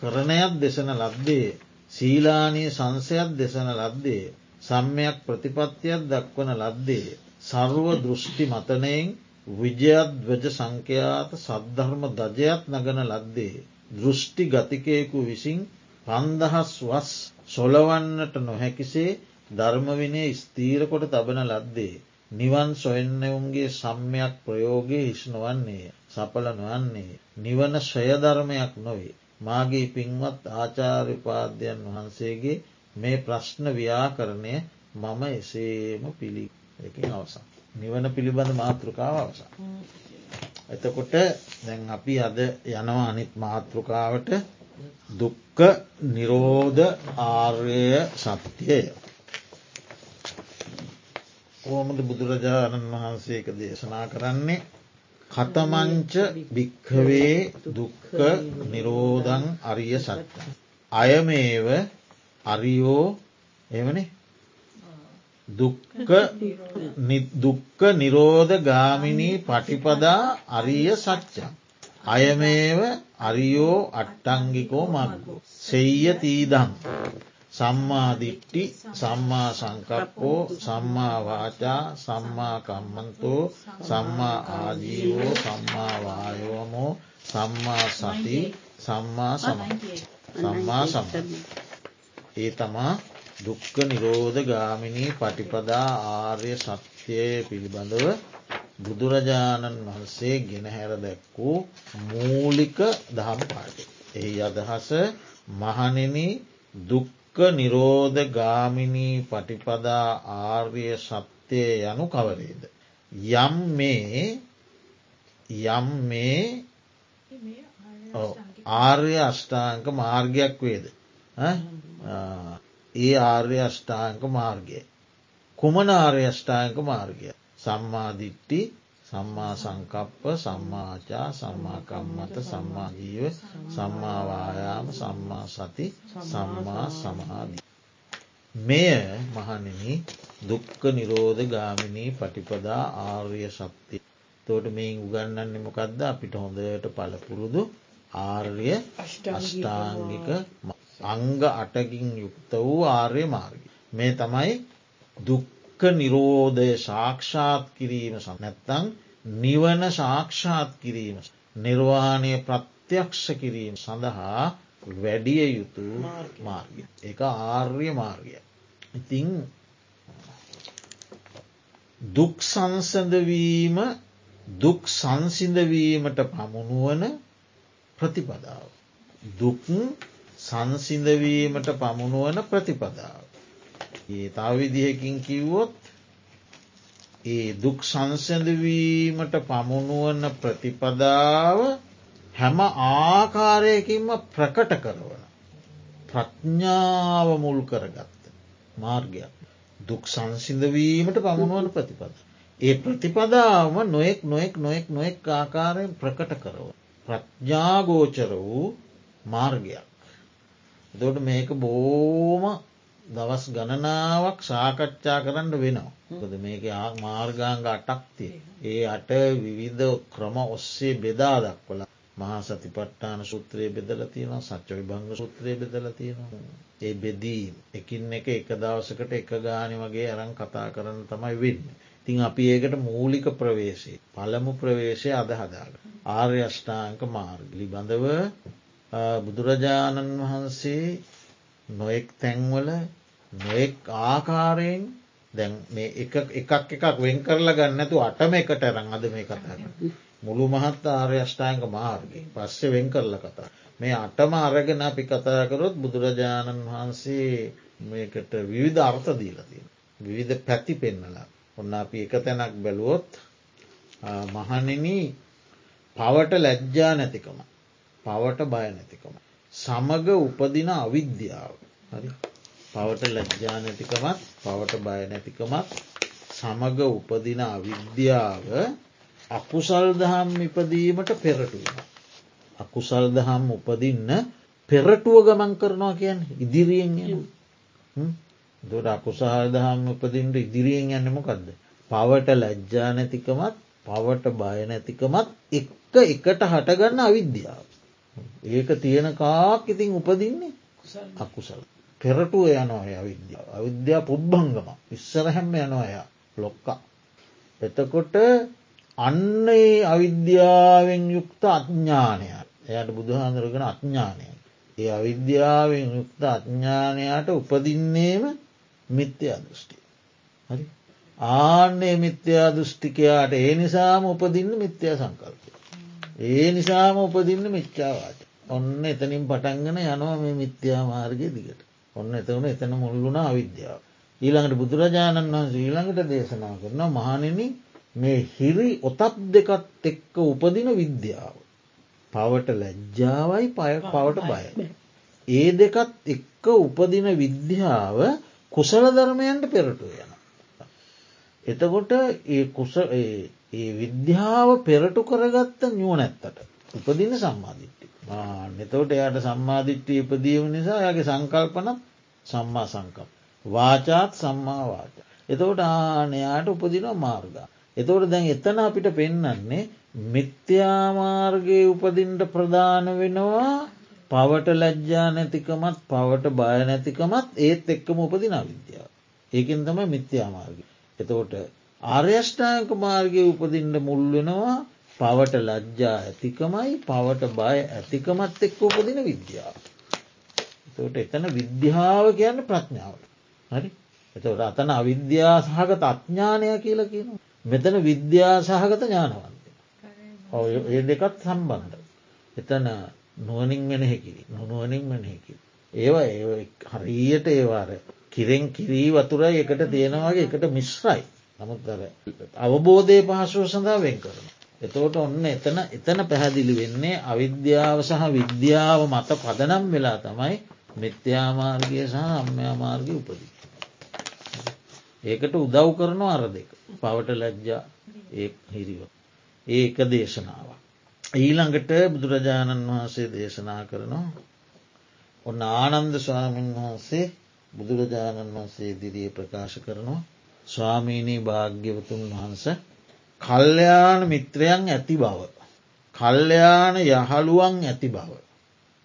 කරණයක් දෙසන ලද්දේ. සීලානී සංසයක් දෙසන ලද්දේ. සම්මයක් ප්‍රතිපත්තියක් දක්වන ලද්දේ. සර්ව දෘෂ්ටි මතනයෙන් විජයත් වජ සංඛ්‍යාත සද්ධර්ම දජයත් නගන ලද්දේ. දෘෂ්ටි ගතිකයෙකු විසින් පන්දහස් වස් සොලවන්නට නොහැකිසේ ධර්මවිනේ ස්තීරකොට තබන ලද්දේ. නිවන් සොයන්නවුන්ගේ සම්මයක් ප්‍රයෝගය හිස්නොවන්නේ සපල නොවන්නේ. නිවන ශ්‍රයධර්මයක් නොවේ. මාගේ පින්වත් ආචාර්යපාද්‍යයන් වහන්සේගේ මේ ප්‍රශ්න ව්‍යාකරණය මම එසේම පිළි එකින් අවසන්. නිවන පිළිබඳ මාතෘකාව අවසන්. එතකොට දැන් අපි අද යනවා අනිත් මාතෘකාවට දුක්ක නිරෝධ ආර්ය සත්‍යය. කොහොමද බුදුරජාණන් වහන්සේක දේශනා කරන්නේ කතමංච භික්හවේ දුක්ක නිරෝධං අරිය සත්ත. අයමේව අරියෝ එවනේ දුක්ක නිරෝධ ගාමිණී පටිපදා අරිය සච්චා. අයමේව අරියෝ අට්ටංගිකෝ මක්ගෝ. සෙయ్య තීදම්. සම්මාදිට්ටි සම්මා සංකප්පෝ සම්මාවාචා සම්මාකම්මන්තෝ සම්මා ආජීවෝ සම්මාවායෝමෝ සම්මා සති සම්මා සම සම්මා සම ඒ තමා දුක්ක නිරෝධ ගාමිණී පටිපදා ආර්ය සත්‍යය පිළිබඳව බුදුරජාණන් වහන්සේ ගෙනහැර දැක්වූ මූලික දහම් පාට. එහි අදහස මහනෙන දුක් නිරෝධ ගාමිණී පටිපදා ආර්ය සත්‍යය යනු කවරේද. යම් මේ යම් මේ ආර්ය අෂ්ඨාංක මාර්ගයක් වේද. ඒ ආර්ය අෂ්ඨාංක මාර්ගය. කුමන ආර්ය අෂ්ඨාංක මාර්ගය. සම්මාධිට්ටි සම්මා සංකප්ප සම්මාචා සම්මාකම්මත සම්මාජීව සම්මාවායාම සම්මා සති සම්මා සමාධී. මෙය මහනෙන දුක්ක නිරෝධ ගාමිණී පටිපදා ආර්ය ශක්ති. තෝට මේ උගන්නන්න මොකක්ද අපිට හොඳට පලපුරුදු ආර්ය අෂ්ඨාංගික අංග අටකින් යුක්ත වූ ආර්ය මාර්ග. මේ තමයි දුක්ක නිරෝධය ශාක්ෂාත් කිරීම නැත්තං නිවන ශාක්ෂාත් කිරීම නිර්වාණය ප්‍රත්‍යක්ෂ කිරීම සඳහා වැඩිය යුතු මාර්ගය එක ආර්ය මාර්ගය. ඉතිං දුක් සංසඳවීම දුක් සංසිඳවීමට පමුණුවන ප්‍රතිපදාව. දුක් සංසිඳවීමට පමුණුවන ප්‍රතිපදාව. ඒ තව විදිහකින් කිව්වොත් ඒ දුක් සංසඳවීමට පමුණුවන ප්‍රතිපදාව හැම ආකාරයකින්ම ප්‍රකට කරවන. ප්‍රඥාව මුල් කරගත්ත මාර්ගයක්. දුක් සංසිඳවීමට පමුණුවන ප්‍රතිපද. ඒ ප්‍රතිපදාවම නොයෙක් නොයෙක් නොයෙක් නොයෙක් ආකාරයෙන් ප්‍රකට කරව. ප්‍රඥාගෝචර වූ මාර්ගයක්. දොට මේක බෝම දවස් ගණනාවක් සාකච්ඡා කරන්න වෙනවා. කොද මේක මාර්ගාංග අටක්තිය. ඒ අට විවිධ ක්‍රම ඔස්සේ බෙදා දක්වල මහා සතිපට්ටාන සුත්‍රයේ බෙදල තියෙන සච්ච විභංග සුත්‍රයේ බෙදල තියෙනවා. ඒ බෙදීම් එකින් එක එක දවසකට එක ගානි වගේ අරන් කතා කරන්න තමයි වෙන්න. තින් අපි ඒකට මූලික ප්‍රවේශේ පළමු ප්‍රවේශය අදහදාග. ආර්ය අෂ්ඨාංක මාර්ගලි බඳව බුදුරජාණන් වහන්සේ නොෙක් තැන්වල නොෙක් ආකාරයෙන් දැන් මේ එකක් එකක් වෙන් කරලා ගන්නතු අටම එකට රං අද මේ කතා මුළු මහත් ආර්ය අෂ්ඨාංක මාර්ගය පස්සේ වෙන් කරල කතා. මේ අටම අරගෙන අපි කතාකරොත් බුදුරජාණන් වහන්සේ මේකට විවිධ අර්ථ දීලතිය. විවිධ පැති පෙන්නලා. ඔන්න අපි එක තැනක් බැලුවොත් මහනෙන පවට ලැජ්ජා නැතිකම. පවට බය නැතිකම. සමග උපදින අවිද්‍යාව. හරි පවට ලැජ්ජා නැතිකමත් පවට බය නැතිකමත් සමග උපදින අවිද්‍යාව අකුසල් දහම් ඉපදීමට පෙරටුවන. අකුසල් දහම් උපදින්න පෙරටුව ගමන් කරනවා කියන් ඉදිරියෙන් යන දොට අකුසාල් දහම් උපදින්ට ඉදිරියෙන් යන්නමකක්ද. පවට ලැජ්ජා නැතිකමත් පවට බය නැතිකමත් එක්ක එකට හටගන්න අවිද්‍යාව. ඒක තියෙන කාක් ඉතින් උපදින්නේ අකුසල්. පෙරටුව යනොය අවිද්‍යාව. අවිද්‍යා පුබ්බංගම ඉස්සරහැම යනොය ලොක්කා. එතකොට අන්න අවිද්‍යාවෙන් යුක්ත අඥ්ඥානය එයට බුදුහාඳරගෙන අඥ්ඥානය. ඒ අවිද්‍යාවෙන් යුක්ත අඥ්ඥානයට උපදින්නේම මිත්‍ය අදෘෂ්ටි. හරි ආන්නේ මිත්‍යා දෘෂ්ටිකයාට ඒ නිසාම උපදින්න මිත්‍යා සංකල්පය. ඒ නිසාම උපදින්න මිච්චාවාට. ඔන්න එතනින් පටන්ගෙන යනවා මේ මිත්‍යා මාර්ගය දිගට. ඔන්න එතවුණ එතන මුල්ලුණ අවිද්‍යාව. ඊළඟට බුදුරජාණන් වහන්සේ ඊළඟට දේශනා කරන මහනෙන මේ හිරි ඔතත් දෙකත් එක්ක උපදින විද්‍යාව. පවට ලැජ්ජාවයි පවට බය. ඒ දෙකත් එක්ක උපදින විද්‍යාව කුසල ධර්මයන්ට පෙරටු යන. එතකොට ඒ විද්‍යාව පෙරටු කරගත්ත නුවනැත්තට උපදින සම්මාධිට්ටි. නතවට එයට සම්මාධිට්ටි ඉපදීම නිසා යගේ සංකල්පන සම්මා සංකප්. වාචාත් සම්මාවාච. එතවට ආනයාට උපදින මාර්ගා. එතවට දැන් එතන අපිට පෙන්නන්නේ මිත්‍යාමාර්ගය උපදින්ට ප්‍රධාන වෙනවා පවට ලැජ්ජා නැතිකමත් පවට බය නැතිකමත් ඒත් එක්කම උපදින විද්‍යාව. ඒකෙන් තම මිත්‍යාමාර්ග. එතකොට ආර්යෂ්ඨායක මාර්ගය උපදින්ට මුල්වෙනවා පවට ලජ්ජා ඇතිකමයි පවට බය ඇතිකමත් එක්ක උපදින විද්‍යාව. එතට එතන විද්‍යාව කියන්න ප්‍රඥාවට. හරි එතට අතන අවිද්‍යා සහගත අඥ්ඥානය කියලා කියන. මෙතන විද්‍යා සහගත ඥානවන්තය. ඒ දෙකත් සම්බන්ධ. එතන නුවනින් මෙනෙහිකිරි නොනුවනින් මෙනෙහිකිරි. ඒවා හරියට ඒවාර කිරෙන් කිරී වතුරයි එකට තියෙනවාගේ එකට මිශ්රයි නමුත්තර අවබෝධය පහසුව සඳහා වෙන් කරන. එතෝට ඔන්න එතන එතන පැහැදිලි වෙන්නේ අවිද්‍යාව සහ විද්‍යාව මත පදනම් වෙලා තමයි මිත්‍යාමාර්ගය සහ අම්මයාමාර්ගය උපදී. ඒකට උදව් කරන අර දෙක පවට ලැජ්ජා ඒ හිරිව. ඒ එක දේශනාව. ඊළඟට බුදුරජාණන් වහන්සේ දේශනා කරනවා ඔන්න ආනන්ද ස්වාමීන් වහන්සේ බුදුරජාණන් වහන්සේ දිරිය ප්‍රකාශ කරනවා ස්වාමීණී භාග්‍යවතුන් වහන්ස කල්්‍යයාන මිත්‍රයන් ඇති බව. කල්්‍යයාන යහළුවන් ඇති බව.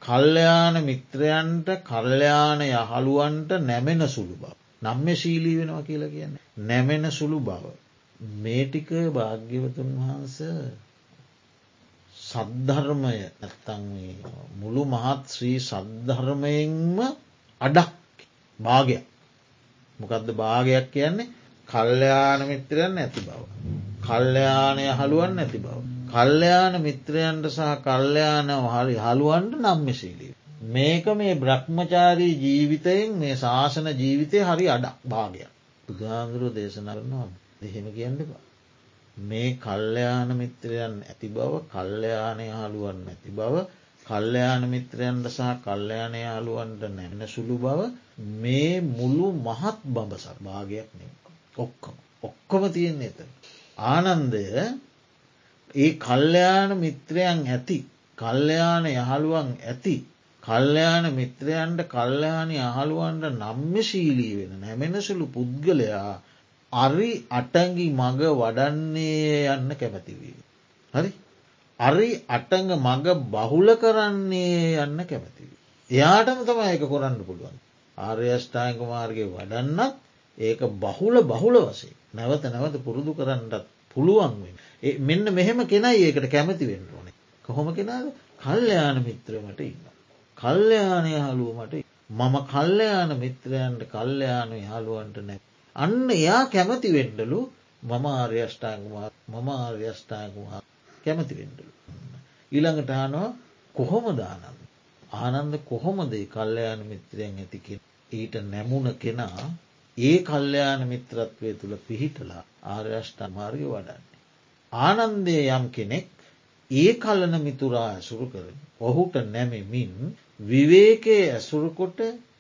කල්්‍යයාන මිත්‍රයන්ට කල්්‍යයාන යහළුවන්ට නැමෙන සුළු බව. නම්ම ශීලී වෙනවා කියලා කියන්න. නැමෙන සුළු බව. මේටික භාග්‍යවතුන් වහන්ස සද්ධර්මය ඇත්තන් මුළු මහත් ශ්‍රී සද්ධර්මයෙන්ම අඩක් භාගයක්. මොකක්ද භාගයක් කියන්නේ කල්්‍යයාන මිත්‍රයන් ඇති බව. කල්්‍යයානය හළුවන් නැති බව. කල්්‍යයාන මිත්‍රයන්ට සහ කල්්‍යයාන හරි හළුවන්ට නම්මශීලී. මේක මේ බ්‍රහ්මචාරී ජීවිතයෙන් මේ ශාසන ජීවිතය හරි අඩක් භාගයක්. බුදුහාන්දුරුව දේශනරනවා දෙහෙම කියන්නපා. මේ කල්්‍යයාන මිත්‍රයන් ඇති බව කල්්‍යයානය හළුවන් නැති බව කල්්‍යයාන මිත්‍රයන්ට සහ කල්්‍යයානය හළුවන්ට නැමෙන සුළු බව මේ මුළු මහත් බඹසක් භාගයක් නෙම. ඔක්කොම ඔක්කොම තියෙන්නේ එත. ආනන්දය ඒ කල්්‍යයාන මිත්‍රයන් ඇති කල්්‍යයාන යහළුවන් ඇති කල්්‍යයාන මිත්‍රයන්ට කල්්‍යයානි අහළුවන්ට නම්ම ශීලී වෙන නැමෙනසුළු පුද්ගලයා අරි අටඟි මග වඩන්නේ යන්න කැමැතිවී. හරි අරි අටඟ මග බහුල කරන්නේ යන්න කැමැතිවී. එයාටම තම ඒක කොරන්න පුළුවන්. ආර්යෂ්ඨායක මාර්ගය වඩන්නත් ඒක බහුල බහුල වසේ නැවත නැවත පුරුදු කරන්නත් පුළුවන් මෙන්න මෙහෙම කෙනයි ඒකට කැමති වෙන්න ඕනේ කොහොම කෙනාද කල්්‍යයාන මිත්‍රමට ඉන්න. කල්්‍යයානය හලුවමට මම කල්්‍යයාන මිත්‍රයන්ට කල්්‍යයානු හලුවන්ට නැ. අන්න එයා කැමති වෙන්ඩලු මම ආර්යෂ්ඨාංගමා මම ආර්යෂ්ඨාංගමා කැමති වෙන්ඩලු. ඊළඟට හනවා කොහොම දානන්ද. ආනන්ද කොහොමදේ කල්්‍යයාන මිත්‍රයන් ඇතිකෙන ඊට නැමුණ කෙනා ඒ කල්්‍යයාන මිත්‍රත්වය තුළ පිහිටලා ආර්යෂ්ඨමාර්ග වඩන්නේ. ආනන්දය යම් කෙනෙක් ඒ කලන මිතුරා ඇසුරු කරන. ඔහුට නැමෙමින් විවේකයේ ඇසුරුකොට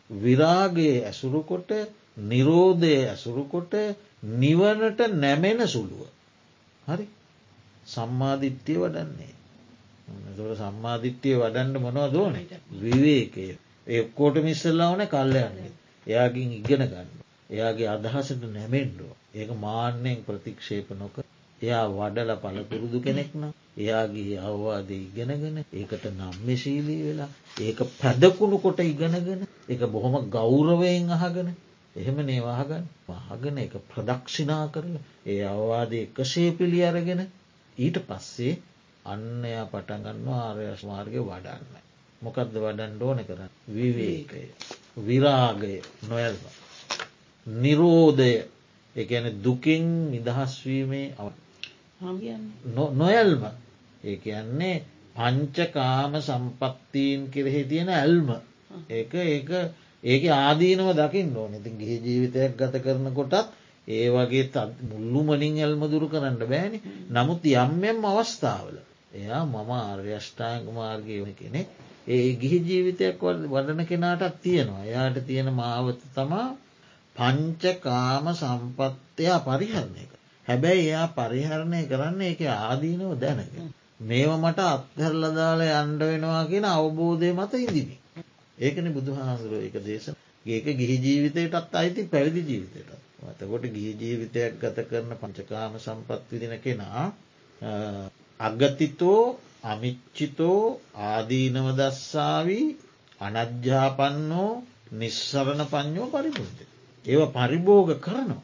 විරාගේ ඇසුරුකොට නිරෝධය ඇසුරුකොට නිවනට නැමෙන සුළුව. හරි සම්මාධිට්්‍යය වඩන්නේ. තොට සම්මාධිට්්‍යය වඩන්න මොනව දෝන විවේකය එක්කෝට මිස්සල්ලා ඕන කල්ලයන්නේ එයාගින් ඉගෙන ගන්න. එයාගේ අදහසට නැමෙන්ඩුව. ඒක මාන්‍යයෙන් ප්‍රතික්ෂේප නොක එයා වඩල පලපුරුදු කෙනෙක්න එයාගේ අවවාද ඉගෙනගෙන ඒකට නම්මශීලී වෙලා ඒක පැදකුණු කොට ඉගෙනගෙන එක බොහොම ගෞරවයෙන් අහගෙන එහෙම නේවාහගන්න වහගෙන එක ප්‍රදක්ෂිනා කරලා ඒ අවවාද එකසේ පිළි අරගෙන ඊට පස්සේ අන්නයා පටගන්නවා ආර්යශ මාර්ගය වඩන්න. මොකක්ද වඩන්ඩ ඕන කරන්න විවේකය විරාගය නොයල්ම. නිරෝධය. එකන දුකින් නිදහස්වීමේ නොයල්ම. ඒ යන්නේ පංචකාම සම්පත්තීන් කෙරෙහි තියෙන ඇල්ම. ඒක ඒක ඒක ආදීනව දකිින් ඕන. ඉතින් ගිහි ජීවිතයක් ගත කරන කොටත් ඒ වගේ මුල්ලු මනින් ඇල්ම දුරු කරන්න බෑනි. නමුත් යම්යම් අවස්ථාවල එයා මම ආර්යෂ්ඨායක මාර්ගය වන කෙනෙක්. ඒ ගිහි ජීවිතයක් වඩන කෙනාටත් තියෙනවා. එයාට තියෙන මාවත තමා පංචකාම සම්පත්තයා පරිහරණය එක. හැබැයි එයා පරිහරණය කරන්න එක ආදීනව දැනගෙන. මේව මට අත්හැරලදාල අන්ඩ වෙනවා කියෙන අවබෝධය මත ඉදිමි. ඒකන බුදුහාසුර එක දේශ ඒක ගිහි ජීවිතයටත් අයිති පැවිදි ජීවිතයට. වතකොට ගිහි ජීවිතයක් ගත කරන පංචකාම සම්පත් විදින කෙනා අගතිතෝ අමිච්චිතෝ ආදීනව දස්සාවී අනජ්‍යාපන්නෝ නිස්සරණ පඥෝ පරිපුෘති. ඒව පරිභෝග කරනවා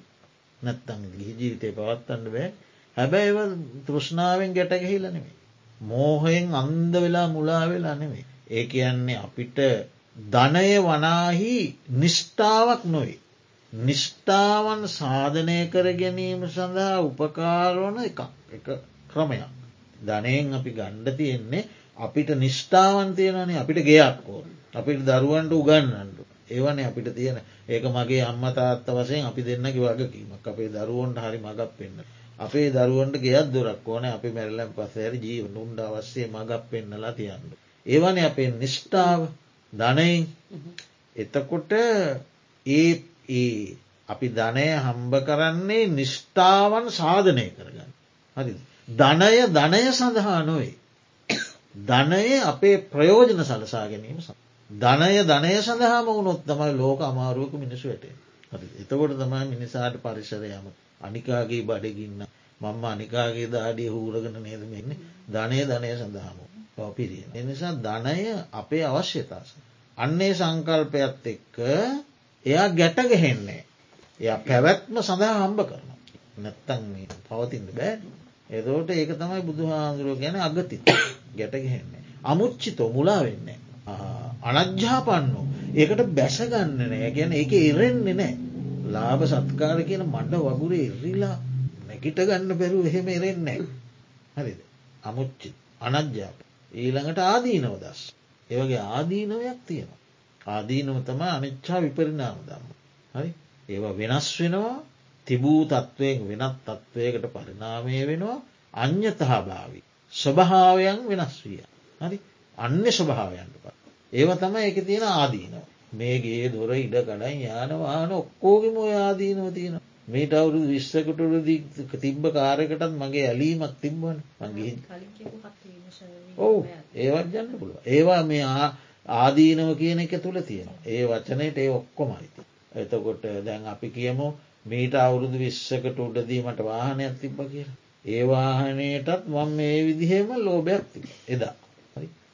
නැත්තං ගිහි ජීවිතය පවත්තන්න බෑ හැබැයි ඒව තෘෂ්ණාවෙන් ගැටගහිලනෙවේ. මෝහයෙන් අන්ද වෙලා මුලා වෙලා නෙවේ. ඒ කියන්නේ අපිට ධනය වනාහි නිෂ්ඨාවක් නොයි. නිෂ්ඨාවන් සාධනය කර ගැනීම සඳහා උපකාරවන එක එක ක්‍රමයක්. ධනයෙන් අපි ගණ්ඩ තියෙන්නේ අපිට නිෂ්ඨාවන් තියෙනනේ අපිට ගෙයක් ඕන්න. අපිට දරුවන්ට උගන්නන්නට ඒවන අපිට තියෙන ඒක මගේ අම්මතාත්ත වසයෙන් අපි දෙන්නකි වගකීමක් අපේ දරුවන්ට හරි මගක් පෙන්න්න. අපේ දරුවන්ට ගෙයක් දොරක් ඕන අපි මැරලම් පසෑර ජීව නුන්ඩ අවස්සේ මගක් පෙන්නලා තියන්න. ඒවන අපේ නිෂ්ඨාව ධනයින් එතකොට ඒ අපි ධනය හම්බ කරන්නේ නිෂ්ඨාවන් සාධනය කරගන්න. හරි. ධනය ධනය සඳහා නොවේ. ධනය අපේ ප්‍රයෝජන සලසා ගැනීම සඳ. ධනය ධනය සඳහාම වුණොත් තමයි ලෝක අමාරුවක මිනිසු ඇටේ. එතකොට තමයි මිනිසාට පරිසරයම අනිකාගේ බඩගින්න මංම අනිකාගේ දාඩිය හූරගෙන නේදමෙන්නේ ධනය ධනය සඳහාම පිරිය. එනිසා ධනය අපේ අවශ්‍යතාස. අන්නේ සංකල්පයත් එක්ක එයා ගැටගහෙන්නේ. එය පැවැත්ම සඳහා හම්බ කරන. නැත්තන් පවතින්න බෑ. එදෝට ඒක තමයි බුදු හාන්දුරුව ගැන අගති ගැටගහෙන්නේ. අමුච්චිතෝ මුලා වෙන්නේ. අනජ්‍යාපන්නු ඒකට බැසගන්න නෑ ගැන එක ඉරෙන්නේ නෑ. ලාභ සත්කාර කියන මඩ වගුරේ ඉරිලා නැකිට ගන්න බැරු එහෙම එරෙන්නේ. හරිද. අමුච්චි අනජ්‍යාප. ඊළඟට ආදීනව දස්. ඒවගේ ආදීනවයක් තියෙනවා. ආදීනව තම අනිච්චා විපරිනාම දම්ම. හරි ඒවා වෙනස් වෙනවා තිබූ තත්ත්වයෙන් වෙනත් තත්ත්වයකට පරිනාමය වෙනවා අන්‍යතහා භාවි. ස්වභාවයන් වෙනස් විය. හරි අන්‍ය ස්වභාවයන්ට පත්. ඒව තම එක තියෙන ආදීනව. මේගේ දොර ඉඩ කඩයි යානවාන ඔක්කෝගෙම ඔය ආදීනව තියෙන. මේට අවුරුදු විශ්සකටරදි තිබ්බ කාරකටත් මගේ ඇලීමක් තිබ්බන මගේ ඔවු ඒවත් ජන්න පුළුව. ඒවා මේ ආදීනව කියන එක තුළ තියෙන. ඒ වචනයට ඒ ඔක්කොම අයිති. එතකොට දැන් අපි කියමු මීට අවුරුදු විශ්සකට උඩදීමට වාහනයක් තිබ්බ කියලා. ඒ වාහනයටත් මං මේ විදිහෙම ලෝභයක් එදා.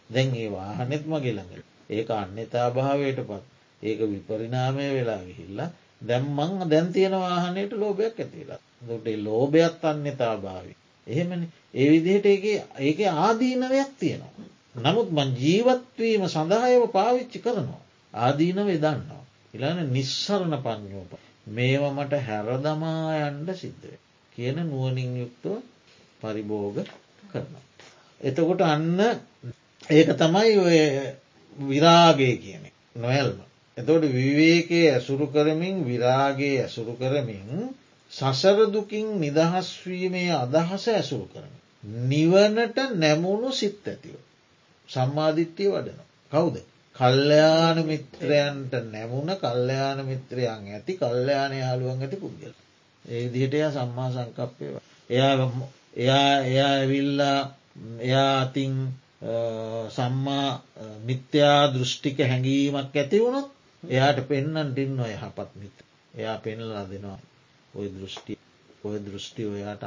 දැන් ඒ වාහනෙත් මගේ ළඟට ඒක අන්‍යතා භාවයට පත් ඒක විපරිනාමය වෙලා ගිහිල්ලා දැම්මං දැන් තියෙන වාහනයට ලෝභයක් ඇතිලා දොටේ ලෝභයත් අන්‍යතා භාවි. එහෙමන ඒ විදිහට ඒක ආදීනවයක් තියෙනවා. නමුත් මං ජීවත්වීම සඳහායව පාවිච්චි කරනවා. ආදීනව දන්නවා. ඉලාන නිස්සරණ පඥෝප. මේව මට හැරදමා යන්ඩ සිද්ධුව. කියන නුවනින් යුක්තව පරිභෝග කරනවා. එතකොට අන්න ඒක තමයි ඔය විරාගය කියන නොයල්ම. එතොට විවේකය ඇසුරු කරමින් විරාගේ ඇසුරු කරමින් සසරදුකින් නිදහස්වීමේ අදහස ඇසුරු කරන. නිවනට නැමුණු සිත් ඇතිව. සම්මාධිත්‍යය වඩන. කවුද. කල්්‍යයාන මිත්‍රයන්ට නැමුණ කල්්‍යයාන මිත්‍රයන් ඇති කල්්‍යයාන යාළුවන් ඇති පුද්ගල. ඒ දිහටය සම්මා සංකප්පය. එයා එයා එයා ඇවිල්ලා එයා අතින් සම්මා මිත්‍යා දෘෂ්ටික හැඟීමක් ඇති වුණොත් එයාට පෙන්න්නන් ටින්න ඔය යහපත් මිත එයා පෙන්නලා දෙනවා ඔය දෘෂ්ටි ඔය දෘෂ්ටි ඔයාට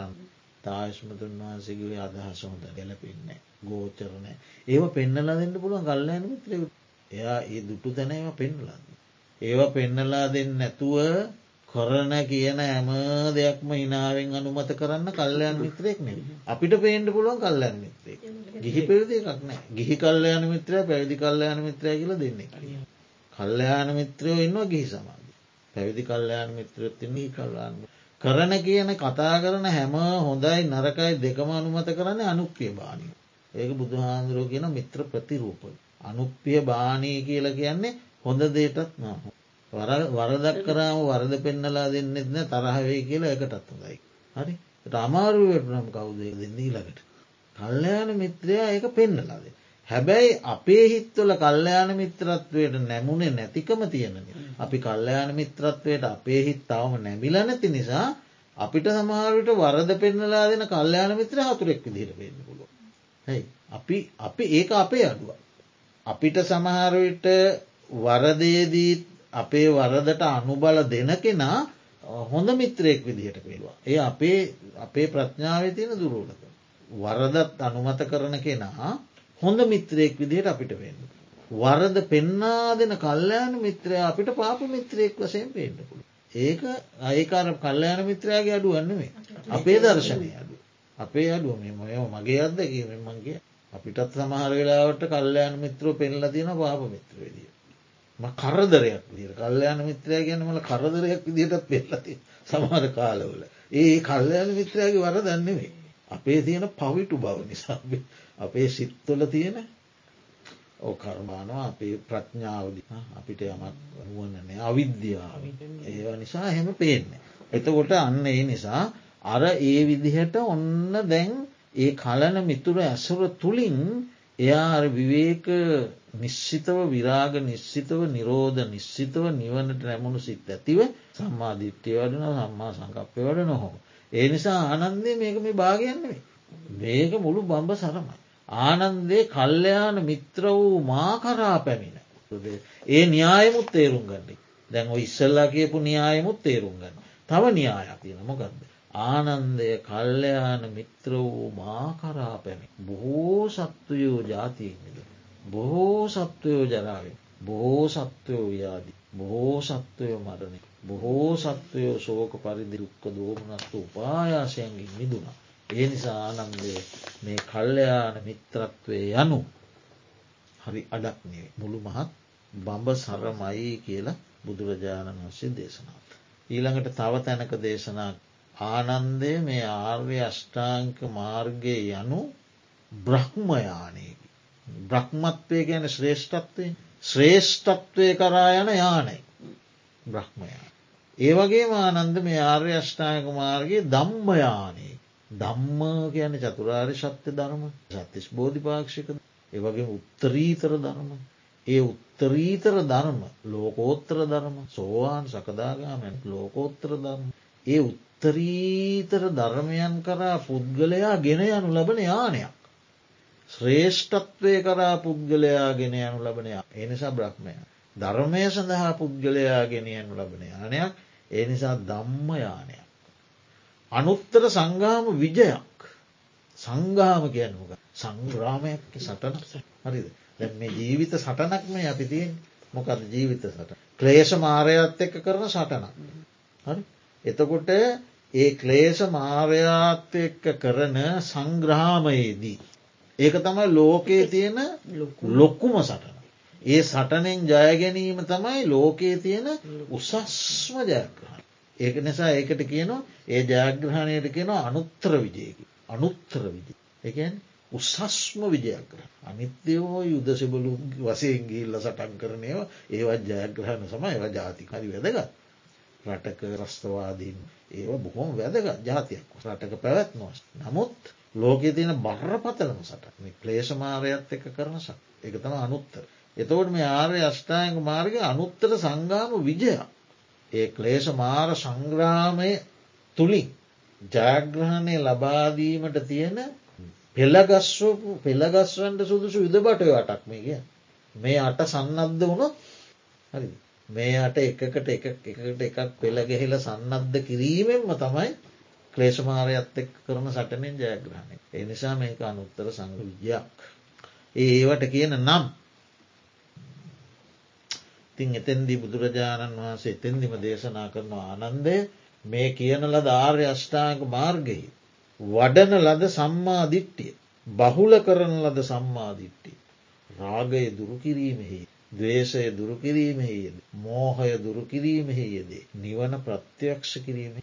තාශ්මතුන් වහන්සේගේ අදහස හොඳ ගැලපෙන්නේ ගෝචරණය ඒව පෙන්නලා දෙන්න පුළුවන් කල්ලයන මිත්‍රයකුට. එයා ඒ දුටු තැන ඒව පෙන්නලා ඒව පෙන්නලා දෙන්න නැතුව කොරන කියන හැම දෙයක්ම හිනාවෙන් අනුමත කරන්න කල්ලයන් මිත්‍රයෙක් නෙ අපිට පේන්ට පුළුවන් කල්ලයන් මිත්‍රේ ගිහි පෙරදි එකක් නෑ. ගිහි කල්ලයන මිත්‍රය පැවිදි කල්ලයන මිත්‍රය කියල දෙන්නේ. කල්ලයාන මිත්‍රයෝ ඉන්නවා ගිහි සමාධ පැවිදි කල්ලයාන මිත්‍රයත්තින්නේ කල්ලාන්න කරන කියන කතා කරන හැම හොඳයි නරකයි දෙකම අනුමත කරන්න අනුක්්‍රිය බානය ඒක බුදුහාන්දුරුව කියන මිත්‍ර ප්‍රතිරූප අනුප්පිය බානී කියල කියන්නේ හොඳ දේටත් නහ වරදක් කරාම වරද පෙන්නලා දෙන්නෙත්න තරහවේ කියලා එකටත් හොඳයි. හරි? අමාරුවට නම් කවුදේ දෙන්නේ ළඟට. කල්්‍යයාන මිත්‍රයා ඒක පෙන්නලාද. හැබැයි අපේ හිත්වල කල්්‍යයාන මිත්‍රත්වයට නැමුණේ නැතිකම තියෙනන. අපි කල්්‍යයාන මිත්‍රත්වයට අපේ හිත්තාවම නැමිල නැති නිසා අපිට සමහරට වරද පෙන්නලා දෙන කල්්‍යයාන මිත්‍ර හතුරෙක් විදිර පෙන්න්න පුලො. හැයි අපි අපි ඒක අපේ අඩුව. අපිට සමහරවිට වරදයේදීත් අපේ වරදට අනුබල දෙන කෙනා හොඳ මිත්‍රයෙක් විදිහට පේවා. ඒ අපේ අපේ ප්‍රඥාව තියෙන දුරුලක. වරදත් අනුමත කරන කෙනා හොඳ මිත්‍රයෙක් විදිහට අපිට වෙන්න. වරද පෙන්නා දෙන කල්්‍යයාන මිත්‍රය අපිට පාප මිත්‍රයෙක් වසයෙන් පේන්නපුළ. ඒක අයකාර කල්්‍යයාන මිත්‍රයාගේ අඩුවන්නේ අපේ දර්ශනය අඩු. අපේ අඩුව මෙ මොය මගේ අත්දකීම මගේ අපිටත් සමහර වෙලාවට කල්්‍යයාන මිත්‍රෝ පෙන්ල තියෙන පාප මිත්‍රවේදිය. කරදරයක් දිර කල්්‍යයාන මිත්‍රය ගැනමල කරදරයක් විදිටත් පෙල්ලති සමහර කාලවල. ඒ කල්්‍යයාන මිත්‍රයාගේ වර දන්නෙවේ. අපේ තියෙන පවිටු බව නිසා අපේ සිත්වල තියෙන ඕ කර්මානවා අපේ ප්‍රඥාවදි අපිට යමක් වුවනනෑ අවිද්‍යාව ඒ නිසා එහෙම පේන්නේ. එතකොට අන්න ඒ නිසා අර ඒ විදිහට ඔන්න දැන් ඒ කලන මිතුර ඇසුර තුළින් එයා විවේක නිශ්චිතව විරාග නිශ්චිතව නිරෝධ නිශ්චිතව නිවනට නැමුණු සිත් ඇතිව සම්මාධිට්්‍යය වඩන සම්මා සංකප්පය වඩ නොහොම. ඒ නිසා ආනන්දේ මේක මේ භාගයන්නේ මේක මුළු බම්බ සරමයි. ආනන්දේ කල්්‍යයාන මිත්‍ර වූ මා කරා පැමිණ. ඒ න්‍යායමුත් තේරුම් ගන්න. දැන් ඉස්සල්ලා කියපු න්‍යායමුත් තේරුම් ගන්න. තව න්‍යායක් තියෙන මොකක්ද. ආනන්දය කල්්‍යයාන මිත්‍ර වූ මා කරා පැමි. බොහෝ සත්වයෝ ජාතියමිද. බොහෝ සත්වයෝ ජරාවෙන්. බොහෝ සත්වයෝ යාදි. බොහෝ සත්වයෝ මරණය. බොහෝ සත්වයෝ ශෝක පරිදිරුක්ක දෝමනස්තු උපායාසයන්ගින් මිදුණා. ඒ නිසා ආනන්දය මේ කල්්‍යයාන මිත්‍රත්වය යනු හරි අඩක් නේ මුළු මහත් බඹ සරමයි කියලා බුදුරජාණන් වන්සේ දේශනාව. ඊළඟට තව තැනක දේශනා ආනන්දය මේ ආර්ය අෂ්ඨාංක මාර්ගය යනු බ්‍රහ්මයානයකි. බ්‍රහ්මත්වය ගැන ශ්‍රේෂ්ඨත්වය ශ්‍රේෂ්ඨත්වය කරා යන යානයි බ්‍රහ්මයාන. ඒවගේ ආනන්ද මේ ආර්ය අෂ්ඨායක මාර්ගයේ දම්මයානය දම්ම කියන චතුරාරි සත්‍ය ධර්ම සත්තිස් බෝධිපාක්ෂික ඒවගේ උත්තරීතර ධර්ම ඒ උත්තරීතර ධර්ම ලෝකෝත්තර ධර්ම සෝවාන් සකදාගාමැන් ලෝකෝත්තර ධර්ම ඒ උත්තරීතර ධර්මයන් කරා පුද්ගලයා ගෙන යනු ලබන යානයක්. ශ්‍රේෂ්ඨත්වය කරා පුද්ගලයා ගෙන යනු ලබනයා එනිසා බ්‍රහ්මය. ධර්මය සඳහා පුද්ගලයා ගෙන යනු ලබන යානයක් ඒ නිසා දම්ම යානයක්. අනුත්තර සංගාම විජයක්. සංගාම කියනුක සංග්‍රාමයක් සටනක්. හරිද? දැ මේ ජීවිත සටනක් මේ අපි තියෙන් මොකද ජීවිත සට ක්ලේෂ මාරයත් එක්ක කරන සටනක් හරි? එතකොට ඒ ක්ලේෂ මාරයාත් එක්ක කරන සංග්‍රහාමයේදී. ඒක තමයි ලෝකයේ තියෙන ලොක්කුම සටන. ඒ සටනෙන් ජයගැනීම තමයි ලෝකයේ තියෙන උසස්ම ජයග්‍රහණ. ඒක නිසා ඒකට කියනවා ඒ ජයග්‍රහණයට කියනවා අනුත්තර විජයකි. අනුත්තර විජ. එකන් උසස්ම විජයග්‍රහ. අනිත්‍යයෝ යුද සිබලු වසයෙන් ගිල්ල සටන් කරනයවා ඒවත් ජයග්‍රහණ සම ඒවා ජාතිකරි වැදගත්. රටක රස්තවාදීන් ඒව බොහොම වැදගත් ජාතියක් රටක පැවැත්නොස්. නමුත් ලෝකෙ තියෙන බරපතලම සට මේ ක්ලේෂමාරයත් එක කරන සක් එක තම අනුත්තර. එතවට මේ ආර්ය අෂ්ඨායක මාර්ග අනුත්තර සංගාම විජයක්. ඒ ක්ලේෂ මාර සංග්‍රාමය තුළින් ජයග්‍රහණය ලබාදීමට තියෙන පෙළගස්වපු පෙළගස්වන්ට සුදුසු යුද බටය අටක් මේ කිය. මේ අට සන්නද්ධ වුණොත් හරි මේ අට එකකට එක එකට එකක් පෙළ ගැහිල සන්නද්ධ කිරීමෙන්ම තමයි ක්ලේෂමාරයත් එක් කරන සටනෙන් ජයග්‍රහණය. ඒ නිසා මේක අනුත්තර සංගවිජයක්. ඒ ඒවට කියන නම් තින් එතැන්දී බුදුරජාණන් වහන්සේ එතැන්දිම දේශනා කරනවා ආනන්දය මේ කියන ලද ආර්ය අෂ්ඨාංක මාර්ගයේ. වඩන ලද සම්මාධිට්ටිය බහුල කරන ලද සම්මාධිට්ටිය. රාගය දුරුකිරීමෙහි දවේශය දුරුකිරීමෙහියද. මෝහය දුරුකිරීමෙහියදේ. නිවන ප්‍රත්‍යක්ෂ කිරීම.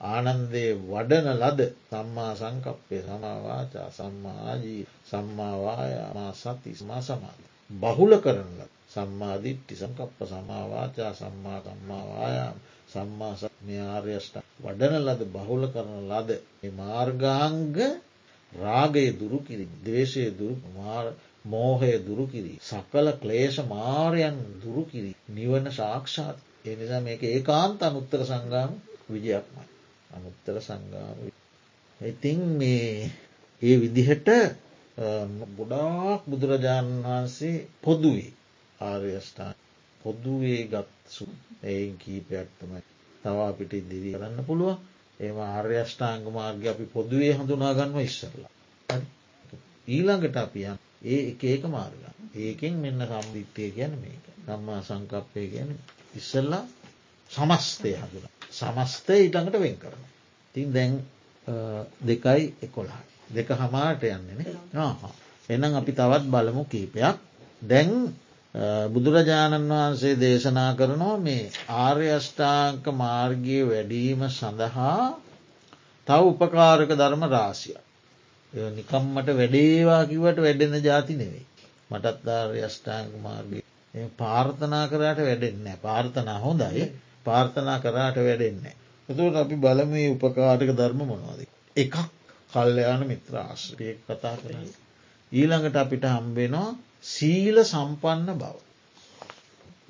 ආනන්දේ වඩන ලද සම්මා සංකප්පය සමවාචා සම්මාජී සම්මාවායා සති මා සමාධ. බහුල කරනල සම්මාධිට්ටි සංකප්ප සමාවාචා සම්මා සම්මාවායාම සම්මා සත්මයාර්යෂ්ට වඩන ලද බහුල කරන ලද මාර්ගාංග රාගය දුරුකිරි දේශය දුරු මාර මෝහය දුරුකිරී. සකල ක්ලේෂ මාරයන් දුරුකිරී. නිවන ශාක්ෂාත් එනිසා මේක ඒ කාන්ත අනුත්තර සංගාම විජයක්මයි. අනුත්තර සංගාම ඉතින් මේ ඒ විදිහට ගොඩාක් බුදුරජාණන් වහන්සේ පොදුවේ ආර්යෂ්ඨාන පොදුවේ ගත්සු එයින් කීපයක් තමයි තවා අපිට ඉදිරී කරන්න පුළුව ඒම ආර්යෂ්ඨාංග මාර්ග අපි පොදුවේ හඳුනාගන්ව ඉස්සරලා. ඊළඟට අපියන් ඒ ඒක මාර්ග. ඒකෙන් මෙන්න සම්දිිත්තය ගැන මේක. සම්මා සංකප්පය ගැන ඉස්සල්ලා සමස්තය හඳුන. සමස්තය ඊටඟට වෙන් කරන. තින් දැන් දෙකයි එකොළහයි. දෙක හමාට යන්නේන එනම් අපි තවත් බලමු කීපයක්. දැන් බුදුරජාණන් වහන්සේ දේශනා කරනවා මේ ආර්ය අෂ්ඨාංක මාර්ගය වැඩීම සඳහා තව උපකාරක ධර්ම රාසියක්. නිකම්මට වැඩේවා කිවට වැඩෙන ජාති නෙවෙයි. මටත්දාර්ය අෂ්ටාංග මාර්ගය පාර්ථනා කරට වැඩෙන්නේ පාර්ථනා හොඳයි පාර්ථනා කරාට වැඩෙන්නේ. එතුට අපි බලමේ උපකාටක ධර්ම මොනවාද. එකක් කල්්‍යයාන මිත්‍ර ආශ්‍රය කතා කරන්න. ඊළඟට අපිට හම්බෙනවා සීල සම්පන්න බව.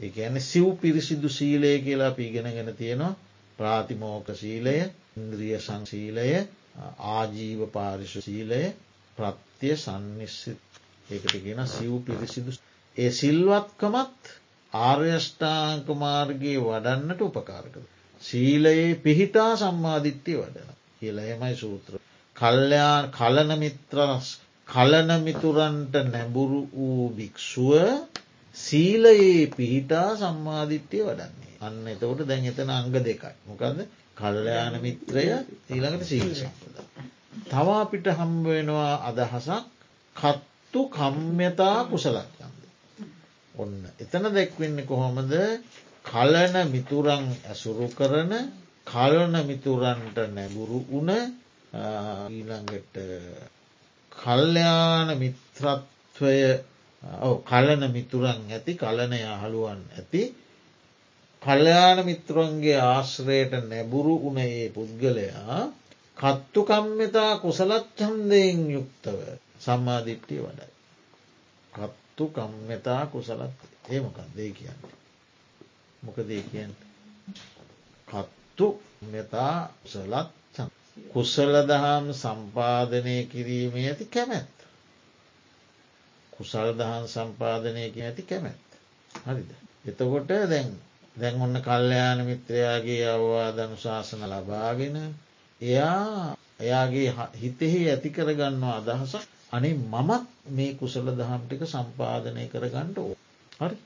ඒඇන සිව් පිරිසිදු සීලය කියලා පීගෙනගෙන තියෙනවා ප්‍රාතිමෝක සීලය ඉන්ද්‍රිය සංසීලය ආජීව පාරිශ සීලය ප්‍රත්‍යය සන්නිස්සිත් ඒකට ගෙන සිව් පිරිසිදු ඒ සිල්වත්කමත් ආර්යෂ්ඨාංක මාර්ගයේ වඩන්නට උපකාරකද. සීලයේ පිහිටා සම්මාධිත්‍යය වඩන කියලා එමයි සූත්‍ර. කල්්‍යයාන් කලන මිත්‍රස් කලන මිතුරන්ට නැඹුරු වූ භික්‍ෂුව සීලයේ පිහිටා සම්මාධිත්‍යය වඩන්නේ. අන්න එතකොට දැන් එතන අංග දෙකයි. මොකද කල්ලයාන මිත්‍රය ඊළඟට සීල සම්පද. තවා පිට හම්බවෙනවා අදහසක් කත්තු කම්්‍යතා කුසලක්යන්ද. ඔන්න එතන දැක්වෙන්නේ කොහොමද කලන මිතුරන් ඇසුරු කරන කලන මිතුරන්ට නැගුරු උන ඊළඟට කල්්‍යයාන මිත්‍රත්වය කලන මිතුරන් ඇති කලන යහළුවන් ඇති කල්්‍යයාන මිත්‍රන්ගේ ආශ්‍රයට නැබුරු උනේ පුද්ගලයා කත්තුකම්මතා කුසලච්චන්දයෙන් යුක්තව සම්මාධිට්ටිය වඩයි. කත්තු කම්මතා කුසලත් ඒමකක් දේ කියන්න. මොකදේ කියන්න. කත්තු මෙතා සලත් කුසල දහම් සම්පාධනය කිරීමේ ඇති කැමැත්. කුසල් දහන් සම්පාධනයක ඇති කැමැත්. හරිද. එතකොට දැන් දැන් ඔන්න කල්්‍යයාන මිත්‍රයාගේ අවවාදනු ශාසන ලබාගෙන එයා එයාගේ හිතෙහි ඇති කරගන්නවා අදහසක් අනේ මමත් මේ කුසල දහම් ටික සම්පාධනය කරගන්නට ඕ. හරි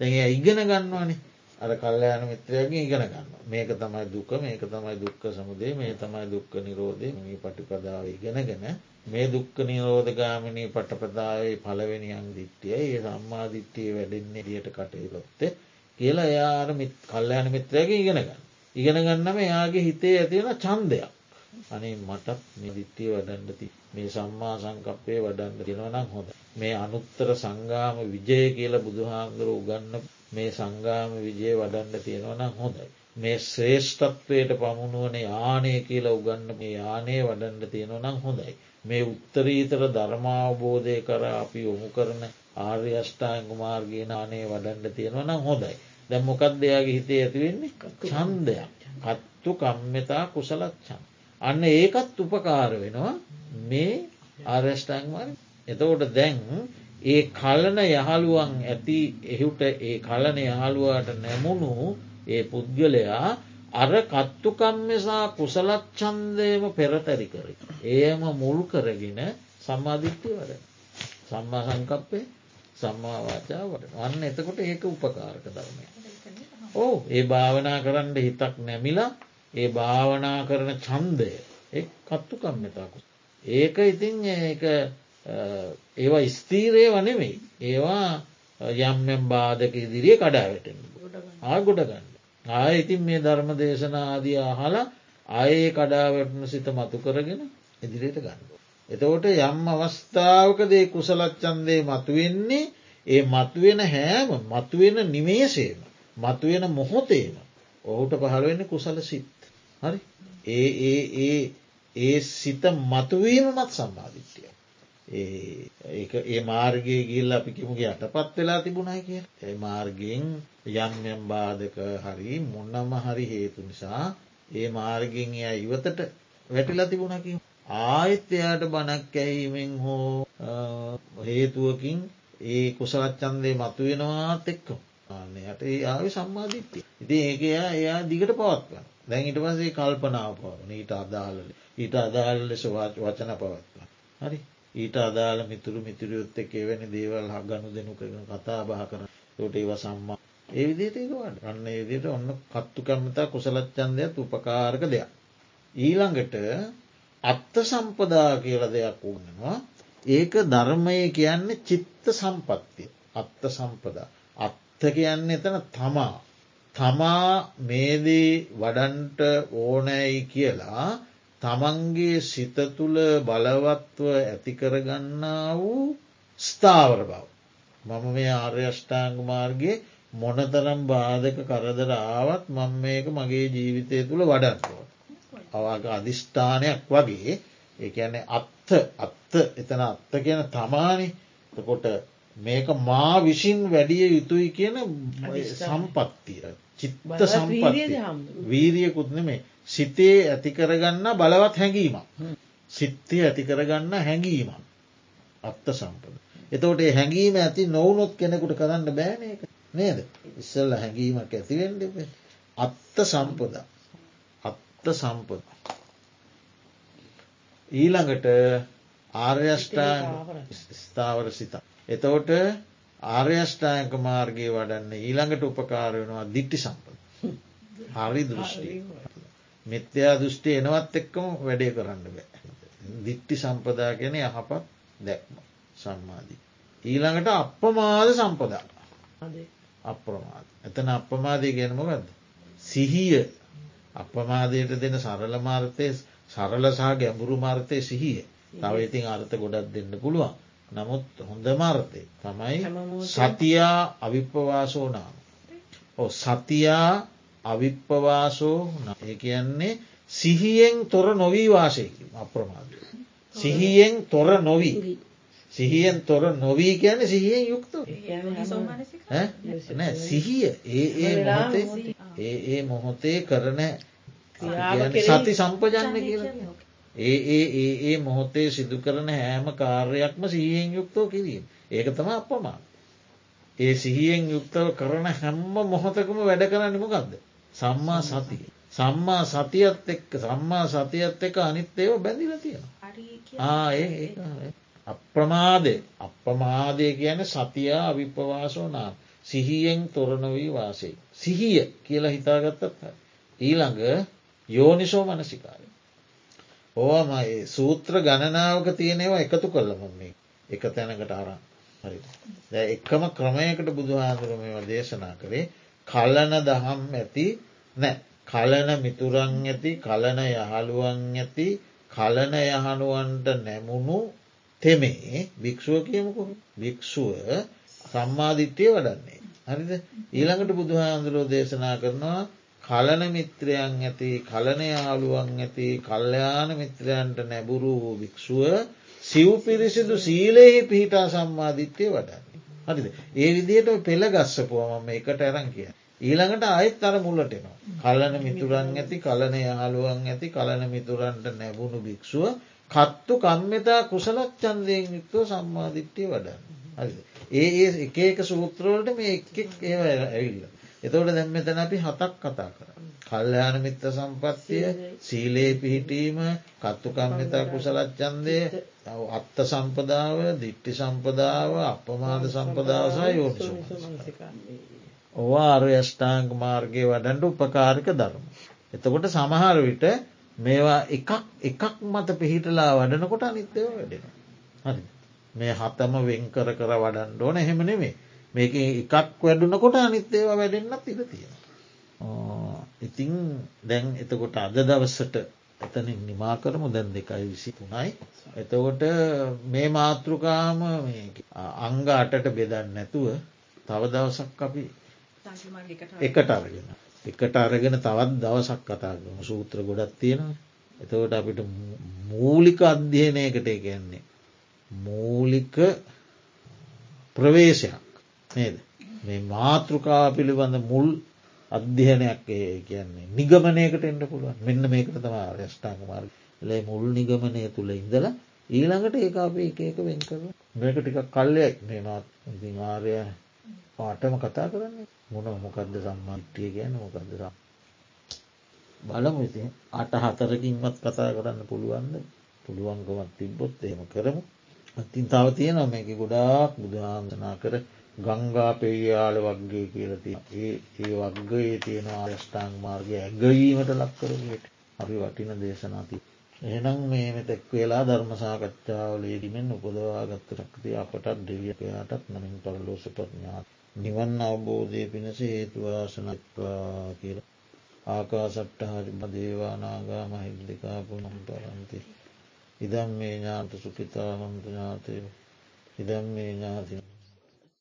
දැ ඉගෙන ගන්නවානේ අර කල්ලයන මිත්‍රයගේ ඉගෙන ගන්න මේක තමයි දුක මේක තමයි දුක්ක සමුදේ මේ තමයි දුක්ක නිරෝධය මේ පටිපදාව ඉගෙනගෙන මේ දුක්ක නිරෝධගාමිනී පටපදාවේ පලවෙනියන් දිට්ටිය ඒ සම්මාධිට්ටිය වැඩෙන්නේ දියට කටයුලොත්තේ කියලා එයාර කල්ලයන මිත්‍රයගේ ඉගෙනගන්න. ඉගෙන ගන්නම එයාගේ හිතේ ඇතිවෙන චන්දයක්. අනේ මටත් මිදිත්තිය වඩන්නති මේ සම්මා සංකප්පය වඩන්න දෙෙනවනම් හොඳ. මේ අනුත්තර සංගාම විජය කියල බුදුහාන්දුර උගන්න මේ සංගාම විජය වඩන්න තියෙනවනම් හොඳයි. මේ ශ්‍රේෂ්ඨත්වයට පමුණුවන යානය කියලා උගන්න මේ යානය වඩන්න තියෙනවනම් හොඳයි. මේ උත්තරීතර ධර්මාවබෝධය කර අපි යොමු කරන ආර්ය අෂ්ඨායංග මාර්ගය නානය වඩන්න තියෙනවනම් හොඳයි. දැම් මොකක් දෙයාගේ හිතේ ඇතිවෙන්නේ චන්දයක්. කත්තු කම්මතා කුසලච්චන්. අන්න ඒකත් උපකාර වෙනවා මේ ආර්යෂ්ඨාංගමාර එතකොට දැන් ඒ කලන යහළුවන් ඇති එහුට ඒ කලන යහළුවාට නැමුණු ඒ පුද්ගලයා අර කත්තුකම්මසා කුසලච්චන්දයම පෙරතරි කර. ඒම මුල් කරගෙන සම්මාධිත්‍යය වඩ. සම්මා සංකප්පේ සම්මාවාචාවට වන්න එතකොට ඒක උපකාරක ධර්මය. ඕ ඒ භාවනා කරන්න හිතක් නැමිලා ඒ භාවනා කරන චන්දය එක් කත්තුකම්මතාකු. ඒක ඉතින් ඒවා ස්තීරය වනෙවෙයි. ඒවා යම්යම් බාධක ඉදිරිිය කඩාවැටෙන. ආගොඩ ගන්න. ආය ඉතින් මේ ධර්ම දේශනා ආදී අහලා අයේ කඩාවැටන සිත මතු කරගෙන ඉදිරියට ගන්න. එතකොට යම් අවස්ථාවකදේ කුසලච්චන්දේ මතුවෙන්නේ ඒ මතුවෙන හෑම මතුවෙන නිමේශේම මතුවෙන මොහොතේම ඔහුට පහළුවෙන්න කුසල සිත්. හරි ඒ ඒ ඒ ඒ සිත මතුවීමමත් සම්බාධිත්‍යය. ඒ මාර්ගය ගිල් අපි කිමුගේ අටපත් වෙලා තිබුණයි කිය. ඒ මාර්ගයෙන් යම්යම් බාධක හරි මොන්නම හරි හේතු නිසා ඒ මාර්ගෙන් එය ඉවතට වැටිලා තිබුණකි. ආයත් එයාට බණක් ඇහීමෙන් හෝ හේතුවකින් ඒ කුසලච්චන්දේ මතුවෙනවාත් එක්කම. යට ඒ ආවි සම්මාධිත්‍යය. ඉති ඒක එයා එයා දිගට පවත්වන්න. දැන් ඉට පසේ කල්පනාව පවන ඊට අදාල ඊට අදාල් ලෙස වචන පවත්වා. හරි ඊට අදාළ මිතුරු මිතුරියොත්ත එවැනි දේවල් හ ගණු දෙනු කරන කතා බහ කරන. තොට ඒව සම්මා. ඒ විදියට ඒකවට අන්න ඒදියට ඔන්න කත්තු කැමතා කුසලච්චන්දයක් උපකාරක දෙයක්. ඊළඟට අත්ත සම්පදා කියල දෙයක් වුණනවා ඒක ධර්මය කියන්නේ චිත්ත සම්පත්තිය. අත්ත සම්පදා. අත්ත කියන්නේ එතන තමා. තමා මේදී වඩන්ට ඕනෑයි කියලා තමන්ගේ සිත තුළ බලවත්ව ඇතිකරගන්නා වූ ස්ථාවර බව. මම මේ ආර්යෂ්ඨාංග මාර්ගයේ මොනතරම් බාධක කරදර ආවත් මං මේක මගේ ජීවිතය තුළ වඩන්නවා. අවාග අධිෂ්ඨානයක් වගේ ඒඇන අත්ත අත්ත එතන අත්ත කියන තමානි. කොට මේක මා විසින් වැඩිය යුතුයි කියන සම්පත්තිය චිත්ත සම්පත්තිය. වීරියකුත් නෙමේ සිතේ ඇතිකරගන්න බලවත් හැඟීමක් සිත්තය ඇතිකරගන්න හැඟීමක් අත්ත සම්පද. එතවට හැඟීම ඇති නොවනොත් කෙනෙකුට කරන්න බෑනක නේද ඉස්සල්ල හැඟීමක් ඇතිවෙන්ඩ අත්ත සම්පද අත්ත සම්පද ඊළඟට ආර්යෂ්ඨා ස්ථාවර සිතා. එතවට ආර්යෂ්ඨායක මාර්ගය වඩන්න ඊළඟට උපකාර වෙනවා දිට්ටි සම්පද. හරි දෘෂ්ටි. මිත්‍යා දෘෂ්ටි එනවත් එක්කම වැඩේ කරන්න බෑ. දිට්ටි සම්පදා ගැන යහපත් දැක්ම සම්මාදී. ඊළඟට අප්‍රමාද සම්පදා අප්‍රමාද. එතන අප්‍රමාදය ගැනමගද. සිහිය අප්‍රමාදයට දෙන සරල මාර්තය සරල සහ ගැඹුරු මාර්තය සිහිය තව ඉතින් අර්ථ ගොඩක් දෙන්න පුළුවන්. නමුත් හොඳ මාර්තය තමයි සතියා අවිප්පවාසෝ නාම. ඕ සතියා අවිප්පවාසෝ ඒ කියන්නේ සිහියෙන් තොර නොවී වාසයකි අප්‍රමාදය. සිහියෙන් තොර නොවී. සිහියෙන් තොර නොවී කියන සිහියෙන් යුක්ත සිහිය. ඒ ඒ මොහොතේ ඒ ඒ මොහොතේ කරන සති සම්පජන්න කියලා. ඒ ඒ ඒ ඒ මොහොතේ සිදු කරන හෑම කාර්යයක්ම සිහියෙන් යුක්තෝ කිරීම. ඒක තම අපමා ඒ සිහියෙන් යුක්තව කරන හැම්ම මොහොතකම වැඩ කරන්න මොකක්ද සම්මා සතිය. සම්මා සතියත් එක්ක සම්මා සතියත් එක අනිත් ඒව බැඳිල තියෙන අප්‍රමාදය. අප්‍රමාදය කියන සතියා අවිපවාසෝ නාම. සිහියෙන් තොරණොවී වාසේ සිහිය කියලා හිතාගත්තත් ඊළඟ යෝනිසෝ මනසිකාරය. ඕමයි සූත්‍ර ගණනාවක තියෙනවා එකතු කල්ලම මේ එක තැනකට අරන් හරි. එක්කම ක්‍රමයකට බුදුහාදුරම දේශනා කරේ කල්ලන දහම් ඇති නෑ කලන මිතුරන් ඇති කලන යහළුවන් ඇති කලන යහනුවන්ට නැමුණු තෙමේ භික්‍ෂුව කියමකු භික්‍ෂුව සම්මාධිට්්‍යය වඩන්නේ. හරිද ඊළඟට බුදුහාන්දුරෝ දේශනා කරනවා කලන මිත්‍රයන් ඇති කලන යාළුවන් ඇති කල්්‍යයාන මිත්‍රයන්ට නැබුරු වූ භික්‍ෂුව සිව් පිරිසිදු සීලෙහි පිහිටා සම්මාධිත්‍යය වඩන්නේ. හරිද ඒ විදියට පෙළ ගස්සපුුවම එකට ඇරං කිය. ඊළඟට අයත් අර මුල්ලටෙනවා. කලන මිතුරන් ඇති කලන යාළුවන් ඇති කලන මිතුරන්ට නැබුණු භික්‍ෂුව කත්තු කම්මතා කුසලත් චන්දයෙන් යුක්තව සම්මාධිට්්‍යය වඩන්න. හරි. ඒ ඒ එක එක සූත්‍රවලට මේ එක් ඒ ඇවිල්ල. එතවට දැම් මෙතැන අපි හතක් කතා කර. කල්්‍යයාන මිත්ත සම්පත්තිය සීලේ පිහිටීම කත්තුකම්මිතා කුසලච්චන්දය අත්ත සම්පදාව දිට්ටි සම්පදාව අපමාද සම්පදාවසා යෝනිසු. ඕවා අර්යෂ්ඨාංග මාර්ගය වඩන්ට උපකාරික ධර්ම. එතකොට සමහර විට මේවා එකක් එකක් මත පිහිටලා වඩනකොට අනිත්‍යව වැඩෙන. හරි මේ හතම වෙන් කර කර වඩන්ඩ ඕන එහෙම නෙමේ මේක එකක් වැඩුනකොට අනිත්‍යව වැඩෙන්න්නත් ඉර තියෙන. ඉතිං දැන් එතකොට අද දවස්සට එතනින් නිමා කරමු. දැන් දෙකයි විසි තුනයි. එතකොට මේ මාතෘකාම අංග අටට බෙදන්න නැතුව තව දවසක් අපි එකට අරගෙන. එකට අරගෙන තවත් දවසක් කතාගම සූත්‍ර ගොඩත් තියෙනවා. එතවට අපිට මූලික අධ්‍යයනයකට කියන්නේ මූලික ප්‍රවේශයක්. නේද? මේ මාතෘකා පිළිබඳ මුල් අධ්‍යයනයක් කියන්නේ නිගමනයකට එන්න පුළුවන්. මෙන්න මේකට තම රස්ටාංග මාර්ග ලේ මුල් නිගමනය තුළ ඉඳලා ඊළඟට ඒ අප එක එක වෙන් කර මේක ටික කල්ලයක් මේ මාත් ආරය පාටම කතා කරන්නේ. මොන මොකක්ද සම්මාට්ටිය ගැන මොකක්ද සම් බලමු ඉති අට හතරකින්වත් කතා කරන්න පුළුවන්ද? පුළුවන්කමත් තිබ්බොත් එහෙම කරමු. අතින් තව තියෙන මේක ගොඩාක් බුදුහාමසනා කර ගංගා පෙරියාල වක්ගේ කියලති ඒ ඒ වක්ගයේ තියෙන ආර්ෂ්ඨාං මාර්ගය ඇගවීමට ලක්කරට අපි වටින දේශනාති එහනම් මේ මෙතෙක් වෙලා ධර්ම සාකච්ඡාවලේදීමෙන් උපදවා ගත්තරක්ති අපටත් දෙවියකයාටත් නමින් පරලෝසපඥාත් නිවන් අවබෝධය පිණස හේතුවාසනත්වා කියල ආකාසට්ටහරිම දේවානාගා මහිද්දිකාපු නම් පරන්ති. ඉදම් මේ ඥාත සුපිතාහන්තු ඥාතය ඉදම් මේ ඥාතින